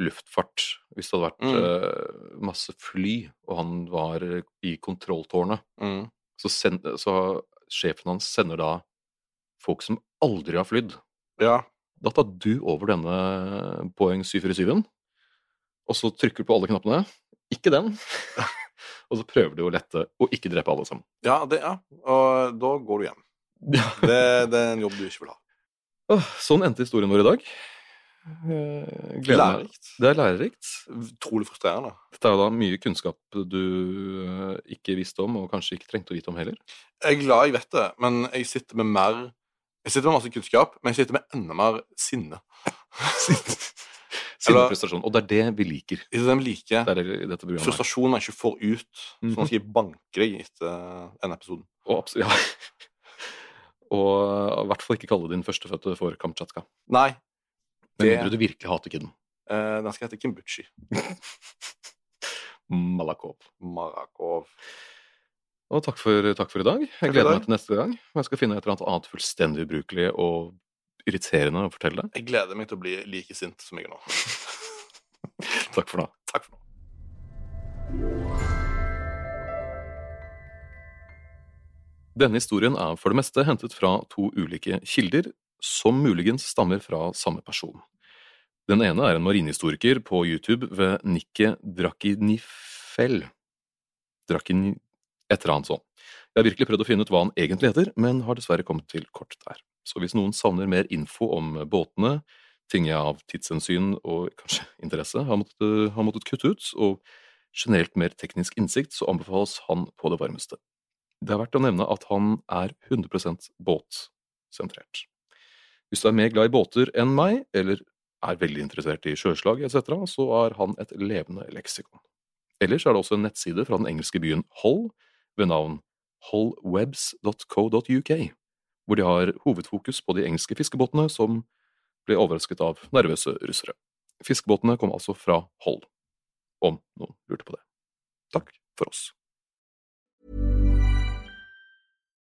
luftfart. Hvis det hadde vært Mm. eh, masse fly, og han var eh, i kontrolltårnet, Mm. så, send, så sjefen hans sender da folk som aldri har flydd. Ja. Da tar du over denne Boeing 747-en, og så trykker du på alle knappene. Ikke den. og så prøver du å lette og ikke drepe alle sammen. ja, det, ja. Og da går du hjem. Det, det er en jobb du ikke vil ha. Sånn endte historien vår i dag. Eh. Lærerikt. Det er lærerikt. Utrolig frustrerende. Dette er jo da mye kunnskap du eh, ikke visste om, og kanskje ikke trengte å vite om heller. Jeg er glad jeg vet det, men jeg sitter med mer Jeg sitter med masse kunnskap, men jeg sitter med enda mer sinne. Sinneprestasjon. Og det er det vi liker. Det er det vi liker. Det er det dette programmet. frustrasjon man ikke får ut. Så Mhm. nå skal jeg banke deg etter denne episoden. Og, ja. og i hvert fall ikke kalle din førstefødte for Kamtsjatka. Nei, Med mindre du virkelig hater kidden. Uh, den skal hete Kimbuchi. Malakov. Marakov. Og takk for, takk for i dag. Jeg gleder meg til neste gang. Jeg skal finne et eller annet fullstendig ubrukelig og irriterende å fortelle. Jeg gleder meg til å bli like sint som jeg er nå. Takk for nå. Takk for nå. Denne historien er for det meste hentet fra to ulike kilder, som muligens stammer fra samme person. Den ene er en marinehistoriker på YouTube ved Nikke Drakinifel. Drakin... Et eller annet sånt. Jeg har virkelig prøvd å finne ut hva han egentlig heter, men har dessverre kommet til kort der. Så hvis noen savner mer info om båtene, ting jeg av tidshensyn og kanskje interesse har måttet, har måttet kutte ut, og generelt mer teknisk innsikt, så anbefales han på det varmeste. Det er verdt å nevne at han er 100 båtsentrert. Hvis du er mer glad i båter enn meg, eller er veldig interessert i sjøslag etc., så er han et levende leksikon. Ellers er det også en nettside fra den engelske byen Hull ved navn hullwebs.co.uk, hvor de har hovedfokus på de engelske fiskebåtene som ble overrasket av nervøse russere. Fiskebåtene kom altså fra Hull, om noen lurte på det. Takk for oss.